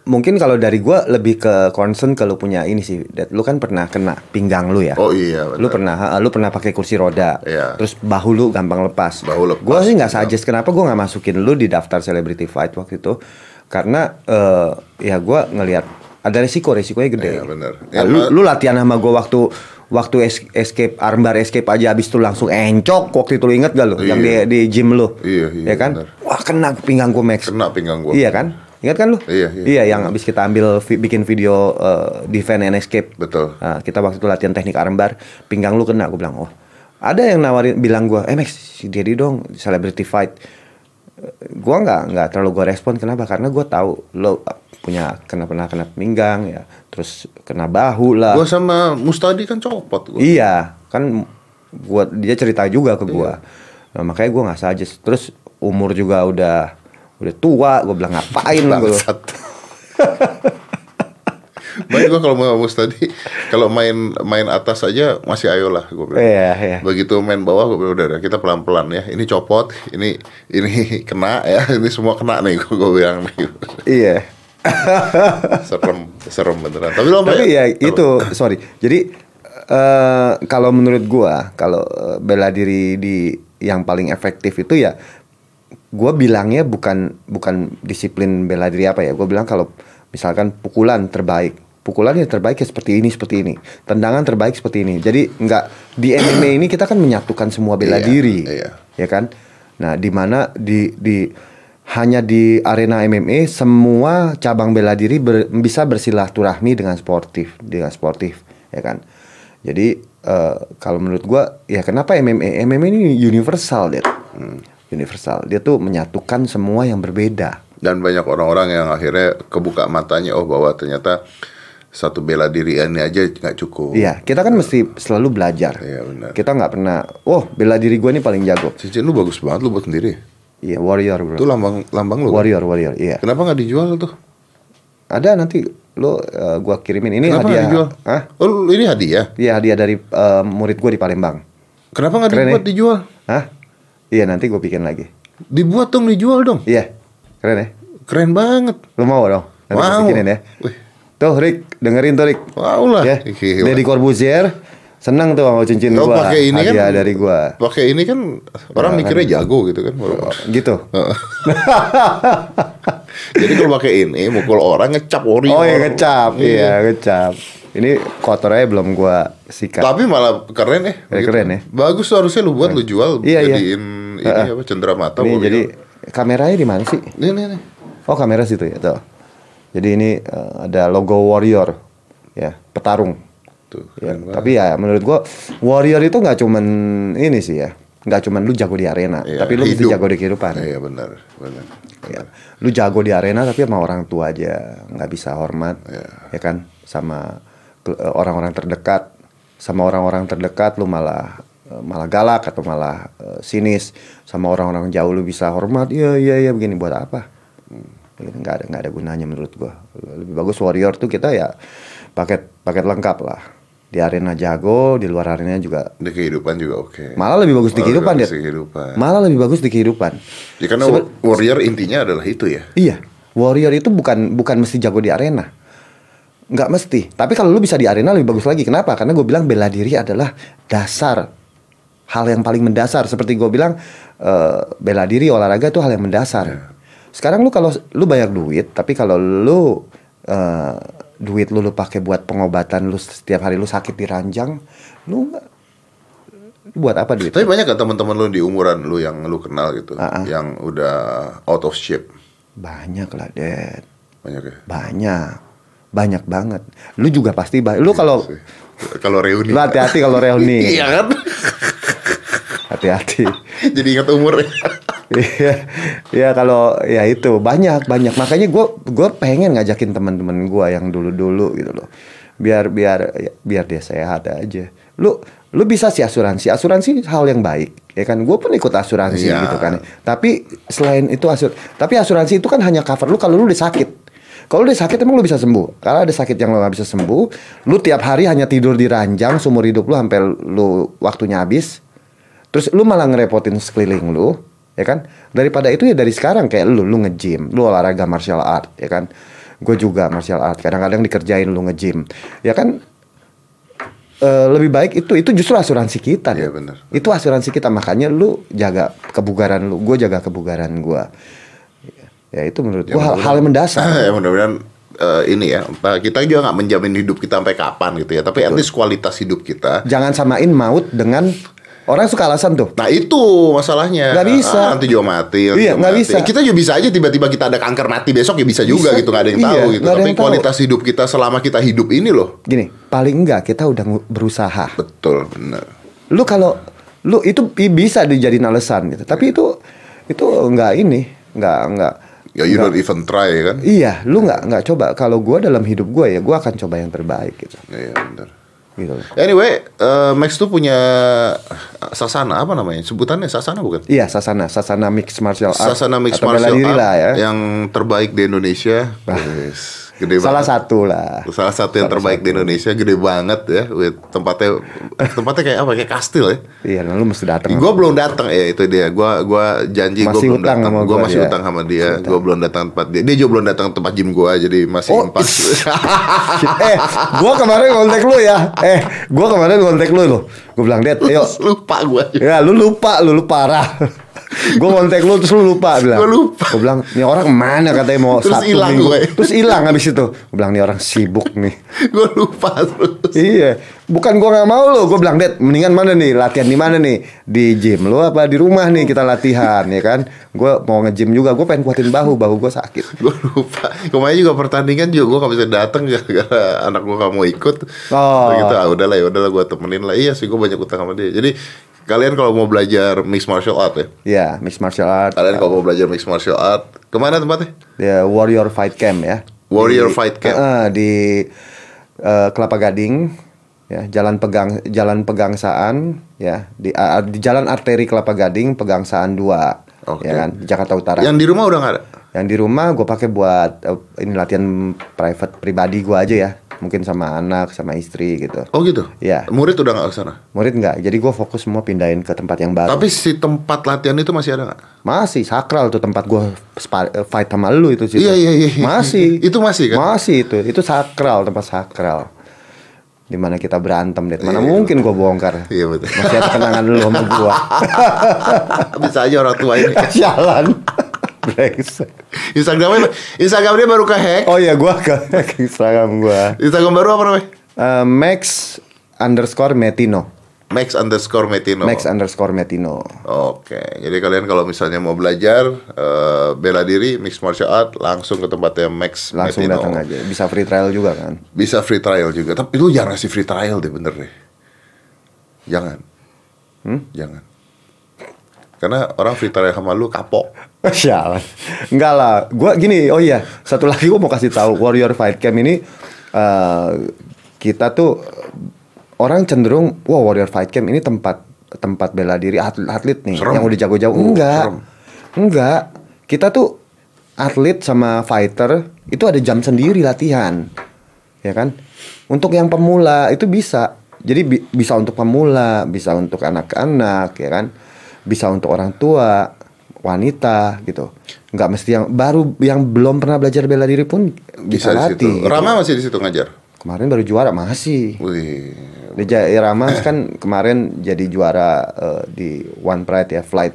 mungkin kalau dari gue lebih ke concern kalau punya ini sih, Dad. lu kan pernah kena pinggang lu ya. Oh iya, Lu benar. pernah, lu pernah pakai kursi roda. Iya. Terus bahu lu gampang lepas. Bahu lepas. Gue sih nggak suggest kenapa gue nggak masukin lu di daftar celebrity fight waktu itu, karena eh ya gue ngelihat ada resiko, resikonya gede. Iya, benar. Nah, Ya, lu, ma- lu latihan sama gue waktu waktu es- escape armbar escape aja abis itu langsung encok waktu itu lu inget gak lu yang di Iya. di gym lu Iya, iya, ya kan benar. wah kena pinggang gue Max Kena pinggang gua. iya kan ingat kan lu Iya, iya. yang abis kita ambil vi- bikin video eh, defend and escape Betul. Nah, kita waktu itu latihan teknik armbar pinggang lu kena gue bilang oh ada yang nawarin bilang gue eh Max Dedi dong celebrity fight gue nggak nggak terlalu gue respon kenapa karena gue tahu lo punya kena pernah kena pinggang ya terus kena bahu lah Gue sama Mustadi kan copot gua. Iya, kan gua dia cerita juga ke gua. Iya. Nah, makanya gua nggak saja. Terus umur juga udah udah tua, gua bilang ngapain lu? Bangsat. Baik gue kalau mau Mustadi kalau main main atas aja masih ayo lah gue bilang. Iya, iya. Begitu main bawah gue bilang udah, udah kita pelan pelan ya. Ini copot, ini ini kena ya, ini semua kena nih gue bilang nih. Iya. serem serem beneran. Tapi lo Tapi ya itu, sorry. Jadi eh kalau menurut gua, kalau eh, bela diri di yang paling efektif itu ya gua bilangnya bukan bukan disiplin bela diri apa ya. Gua bilang kalau misalkan pukulan terbaik, pukulan yang terbaik ya seperti ini, seperti ini. Tendangan terbaik seperti ini. Jadi nggak di MMA ini kita kan menyatukan semua bela Iya, diri. iya. Ya kan? Nah, di mana di di hanya di arena MMA semua cabang bela diri ber- bisa bersilaturahmi dengan sportif, dengan sportif, ya kan? Jadi eh, kalau menurut gua ya kenapa MMA? MMA ini universal, dia. Universal. Dia tuh menyatukan semua yang berbeda. Dan banyak orang-orang yang akhirnya kebuka matanya oh bahwa ternyata satu bela diri ini aja nggak cukup. Iya, kita kan mesti selalu belajar. Iya, benar. Kita nggak pernah, oh bela diri gua ini paling jago. Cincin lu bagus banget lu buat sendiri. Iya, warrior bro. Itu lambang lambang lu. kan? Warrior, warrior. Iya. Kenapa nggak dijual tuh? Ada nanti lo eh, gua kirimin ini Kenapa hadiah. dijual? Hah? Oh lu- ini hadiah. Iya hadiah dari eh, murid gue di Palembang. Kenapa nggak dibuat ya? dijual? Hah? Iya nanti gue bikin lagi. Dibuat dong dijual dong. Iya, keren ya. Keren banget. Lo mau dong? Nanti Mau. bikinin ya. Wih. Tuh Rick, dengerin tuh Rick. Wow lah. Ya, Gila. Deddy Corbuzier senang tuh sama cincin Lo gua. pakai ini kan hadiah dari gua. Pakai ini kan orang mikirnya jago gitu kan. Gitu. Heeh. Jadi kalau pakai ini mukul orang ngecap ori. Oh iya ngecap, iya ngecap. Ini kotornya belum gua sikat. Tapi malah keren ya. Eh, keren ya. Bagus tuh harusnya lu buat lu jual Iya, iya. jadiin ini Heeh. apa cendera mata. Ini jadi gitu. Kameranya di mana sih? Nih nih nih. Oh kamera situ ya tuh. Jadi ini eh, ada logo warrior, ya petarung. Tuh, Ya, tapi ya menurut gua warrior itu nggak cuman ini sih ya. nggak cuma lu jago di arena, Iya, tapi lu mesti jago di kehidupan. Iya benar, benar. Ya. Lu jago di arena tapi sama orang tua aja nggak bisa hormat, Iya. ya kan? Sama eh, orang-orang terdekat, sama orang-orang terdekat lu malah malah galak atau malah eh, sinis, sama orang-orang jauh lu bisa hormat, iya iya iya begini buat apa? Hmm, nggak ada nggak ada gunanya menurut gua. Lebih bagus warrior tuh kita ya paket paket lengkap lah. Di arena jago, di luar arena juga Di kehidupan juga oke. malah lebih bagus di Malah kehidupan lebih Dad. bagus di kehidupan. Malah lebih bagus di kehidupan. Ya, karena Sebe- warrior intinya adalah itu ya. Iya, warrior itu bukan bukan mesti jago di arena. Nggak mesti. Tapi kalau lu bisa di arena lebih bagus lagi. Kenapa? Karena gue bilang bela diri adalah dasar hal yang paling mendasar. Seperti gue bilang eh, bela diri olahraga itu hal yang mendasar. Sekarang lu kalau lu banyak duit, tapi kalau lu eh, duit lu lu pakai buat pengobatan lu setiap hari lu sakit di ranjang, lu lu buat apa duit? Tapi banyak kan teman-teman lu di umuran lu yang lu kenal gitu, Ah, ah. yang udah out of shape. Banyak lah, Dad. Banyak ya. Banyak. Banyak banget. Lu juga pasti ba- lu kalau Sih. Kalau reuni. lu hati-hati kalau reuni. Iya kan? Hati-hati. Jadi ingat umur ya. Iya. Ya kalau ya itu banyak banyak. Makanya gua gua pengen ngajakin teman-teman gua yang dulu-dulu gitu loh. Biar biar ya, biar dia sehat aja. Lu lu bisa sih asuransi. Asuransi hal yang baik. Ya kan gue pun ikut asuransi Iya. gitu kan. Tapi selain itu asur tapi asuransi itu kan hanya cover lu kalau lu udah sakit. Kalau udah sakit emang lu bisa sembuh. Kalau ada sakit yang lu gak bisa sembuh, lu tiap hari hanya tidur di ranjang seumur hidup lu sampai lu waktunya habis. Terus lu malah ngerepotin sekeliling lu, ya kan? Daripada itu ya dari sekarang kayak lu lu nge-gym, lu olahraga martial art, ya kan? Gue juga martial art. Kadang-kadang dikerjain lu nge-gym. Ya kan eh, lebih baik itu itu justru asuransi kita. Iya, benar. Itu asuransi kita makanya lu jaga kebugaran lu, gue jaga kebugaran gue. Ya itu menurut Ya, gue hal, hal yang mendasar. ya mudah-mudahan eh, ini ya, kita juga nggak menjamin hidup kita sampai kapan gitu ya. Tapi at least kualitas hidup kita. Jangan samain maut dengan orang suka alasan tuh. Nah itu masalahnya. Nggak bisa. Ah, nanti juga mati. nanti Iya, juga nggak mati. bisa. Kita juga bisa aja tiba-tiba kita ada kanker mati besok ya bisa juga Bisa. gitu nggak ada yang Iya, tahu gitu. Tapi yang tahu. kualitas hidup kita selama kita hidup ini loh. Gini, paling enggak kita udah berusaha. Betul benar. Lu kalau lu itu bisa dijadiin alasan gitu. Tapi itu itu enggak ini, enggak enggak Ya you don't even try kan. Iya, lu nggak nggak coba. Kalau gua dalam hidup gua ya, gua akan coba yang terbaik gitu. Iya benar. Gitu. Anyway, eh, Max tuh punya sasana apa namanya? Sebutannya sasana bukan? Iya, sasana, sasana mix martial art Sasana bela Martial diri Art lah ya. yang terbaik di Indonesia. Wes, gede Salah banget. satu lah. Salah satu yang terbaik di Indonesia, gede banget ya. With tempatnya tempatnya kayak apa? Kayak kastil ya. Iya, nah, lu mesti datang. Gue belum datang ya itu dia. Gua gua janji gue belum datang. Gue gua masih dia. utang sama dia. Gue belum datang tempat dia. Dia juga belum datang tempat gym gue jadi masih Oh, impas. eh, gua kemarin kontak lu ya. Eh, gua kemarin kontak lu loh. Gua bilang, "Det, ayo." Lupa gue. Ya, lu lupa, lu lu parah. Gue kontak lu terus lu lupa bilang. Gua lupa. Gue bilang, "Nih orang ke mana katanya mau Terus Sabtu hilang Minggu." gue. Terus hilang habis itu. Gue bilang, "Nih orang sibuk nih." gue lupa terus. iya, bukan gua nggak mau lo. Gue bilang, "Det, mendingan mana nih? Latihan di mana nih? Di gym lu apa di rumah nih kita latihan ya kan?" Gue mau nge-gym juga. Gue pengen kuatin bahu, bahu gue sakit. gue lupa kemarin juga pertandingan juga gue gak bisa datang gara-gara anak gue gak mau ikut Oh. Gitu ah udahlah ya udahlah gue temenin lah iya sih gue banyak utang sama dia jadi kalian kalau mau belajar mixed martial art ya Ya, mixed martial art. kalian kalau mau belajar mixed martial art ke mana tempatnya Ya, Warrior Fight Camp ya. Warrior Di- Fight Camp. Eh, di eh, Kelapa Gading ya, Jalan Pegang Jalan Pegangsaan ya, di ah, di Jalan Arteri Kelapa Gading Pegangsaan 2. Oke. Ya kan, di Jakarta Utara. yang di rumah udah gak ada Yang di rumah gue pakai buat eh, ini latihan private pribadi gue aja ya. Mungkin sama anak, sama istri gitu. oh gitu Iya. murid udah gak ke sana Murid nggak, jadi gue fokus semua pindahin ke tempat yang baru. tapi si tempat latihan itu masih ada gak Masih sakral tuh tempat gue fight sama lu itu sih. Iya, iya, iya. Masih. Itu masih kan? Masih itu. Itu sakral tempat sakral. Di mana kita berantem deh. Mana Iya, mungkin gue bongkar. Iya, betul. Masih ada kenangan lu sama gue. bisa aja orang tua ini Jalan. Brengsek. Instagramnya Instagramnya baru ke hack oh iya gue ke ke Instagram gue. Instagram baru apa namanya Eh, Max underscore Metino. Max underscore Metino Max underscore Metino. Oke, jadi kalian kalau misalnya mau belajar eh, bela diri mixed martial art langsung ke tempatnya Max Langsung Metino. datang aja. Bisa free trial juga kan. Bisa free trial juga, tapi lu jangan kasih free trial deh bener deh. Jangan, Hmm? jangan. Karena orang freestyle sama lu kapok. Sialan. Enggak lah. Gua gini, oh iya, satu lagi gua mau kasih tahu Warrior Fight Camp ini eh, kita tuh orang cenderung wah Warrior Fight Camp ini tempat tempat bela diri atlet, atlet nih Serem. yang udah jago-jago. Uh, enggak. serem. Enggak. Kita tuh atlet sama fighter itu ada jam sendiri latihan. Ya kan? Untuk yang pemula itu bisa. Jadi bi- bisa untuk pemula, bisa untuk anak-anak, ya kan? Bisa untuk orang tua, wanita gitu. Nggak mesti yang baru yang belum pernah belajar bela diri pun bisa, Bisa di situ. latih. gitu. Rama masih di situ ngajar. Kemarin baru juara masih. Wih. Di Jaya Ramas kan kemarin jadi juara eh, di One Pride ya Flight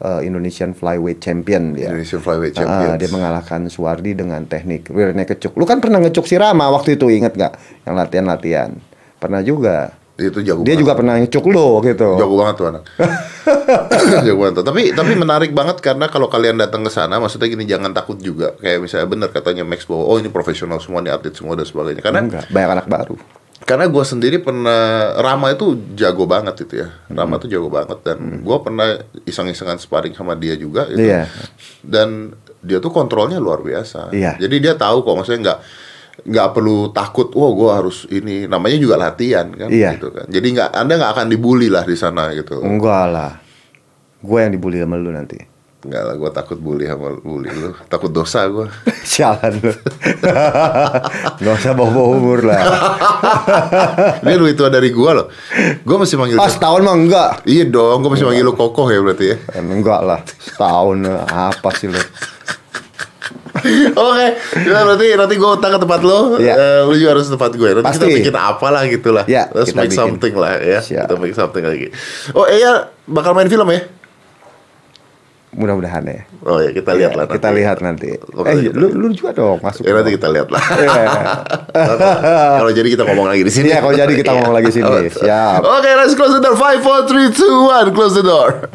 eh, Indonesian Flyweight Champion dia. Indonesian Flyweight Ah, Champions. dia mengalahkan Suwardi dengan teknik rear naked choke. Lu kan pernah ngecuk si Rama waktu itu inget gak? Yang latihan-latihan. Pernah juga. Itu jago Dia banget. juga pernah ngecuk lu gitu. Jago banget tuh anak. Jago banget tuh. Tapi tapi menarik banget karena kalau kalian datang ke sana, maksudnya gini jangan takut juga. Kayak misalnya bener katanya Max bahwa oh ini profesional semua nih atlet semua dan sebagainya. Karena Enggak, banyak anak baru. karena gue sendiri pernah Rama itu jago banget itu ya. Rama Hmm. tuh jago banget dan gue pernah iseng-isengan sparring sama dia juga. Gitu. Iya. Dan dia tuh kontrolnya luar biasa. Iya. Jadi dia tahu kok maksudnya nggak nggak perlu takut. Wah gue harus ini. Namanya juga latihan kan. Iya. Gitu kan. Jadi nggak anda nggak akan dibully lah di sana gitu. Enggak lah. Gue yang dibully sama lu nanti. Enggak lah, gue takut bully sama bully lu. Takut dosa gue. Sialan lu. Gak usah bawa-bawa umur lah. Dia lebih tua dari gue loh. Gue masih manggil. Ah setahun mah enggak. Iya dong, gue masih manggil lu kokoh ya berarti ya. Enggak lah. Setahun apa sih lu? Oke, ya, berarti nanti gue utang ke tempat lo. Iya. Eh, lu juga harus ke tempat gue. Nanti kita Pasti. bikin apa lah gitu lah. Iya, Let's kita make bikin. something lah ya. Siap. Kita make something lagi. Oh iya, bakal main film ya? Mudah-mudahan ya. Oh ya, kita lihat Iya, lah. Kita nanti. lihat nanti. Oke, eh, kita lu, lu juga dong masuk. Ya nanti kita lihat lah. Iya. Kalau jadi kita ngomong lagi di sini. Iya, kalau jadi kita ngomong lagi sini. Iya. Siap. Oke, let's close the door. Five, four, three, two, one. Close the door.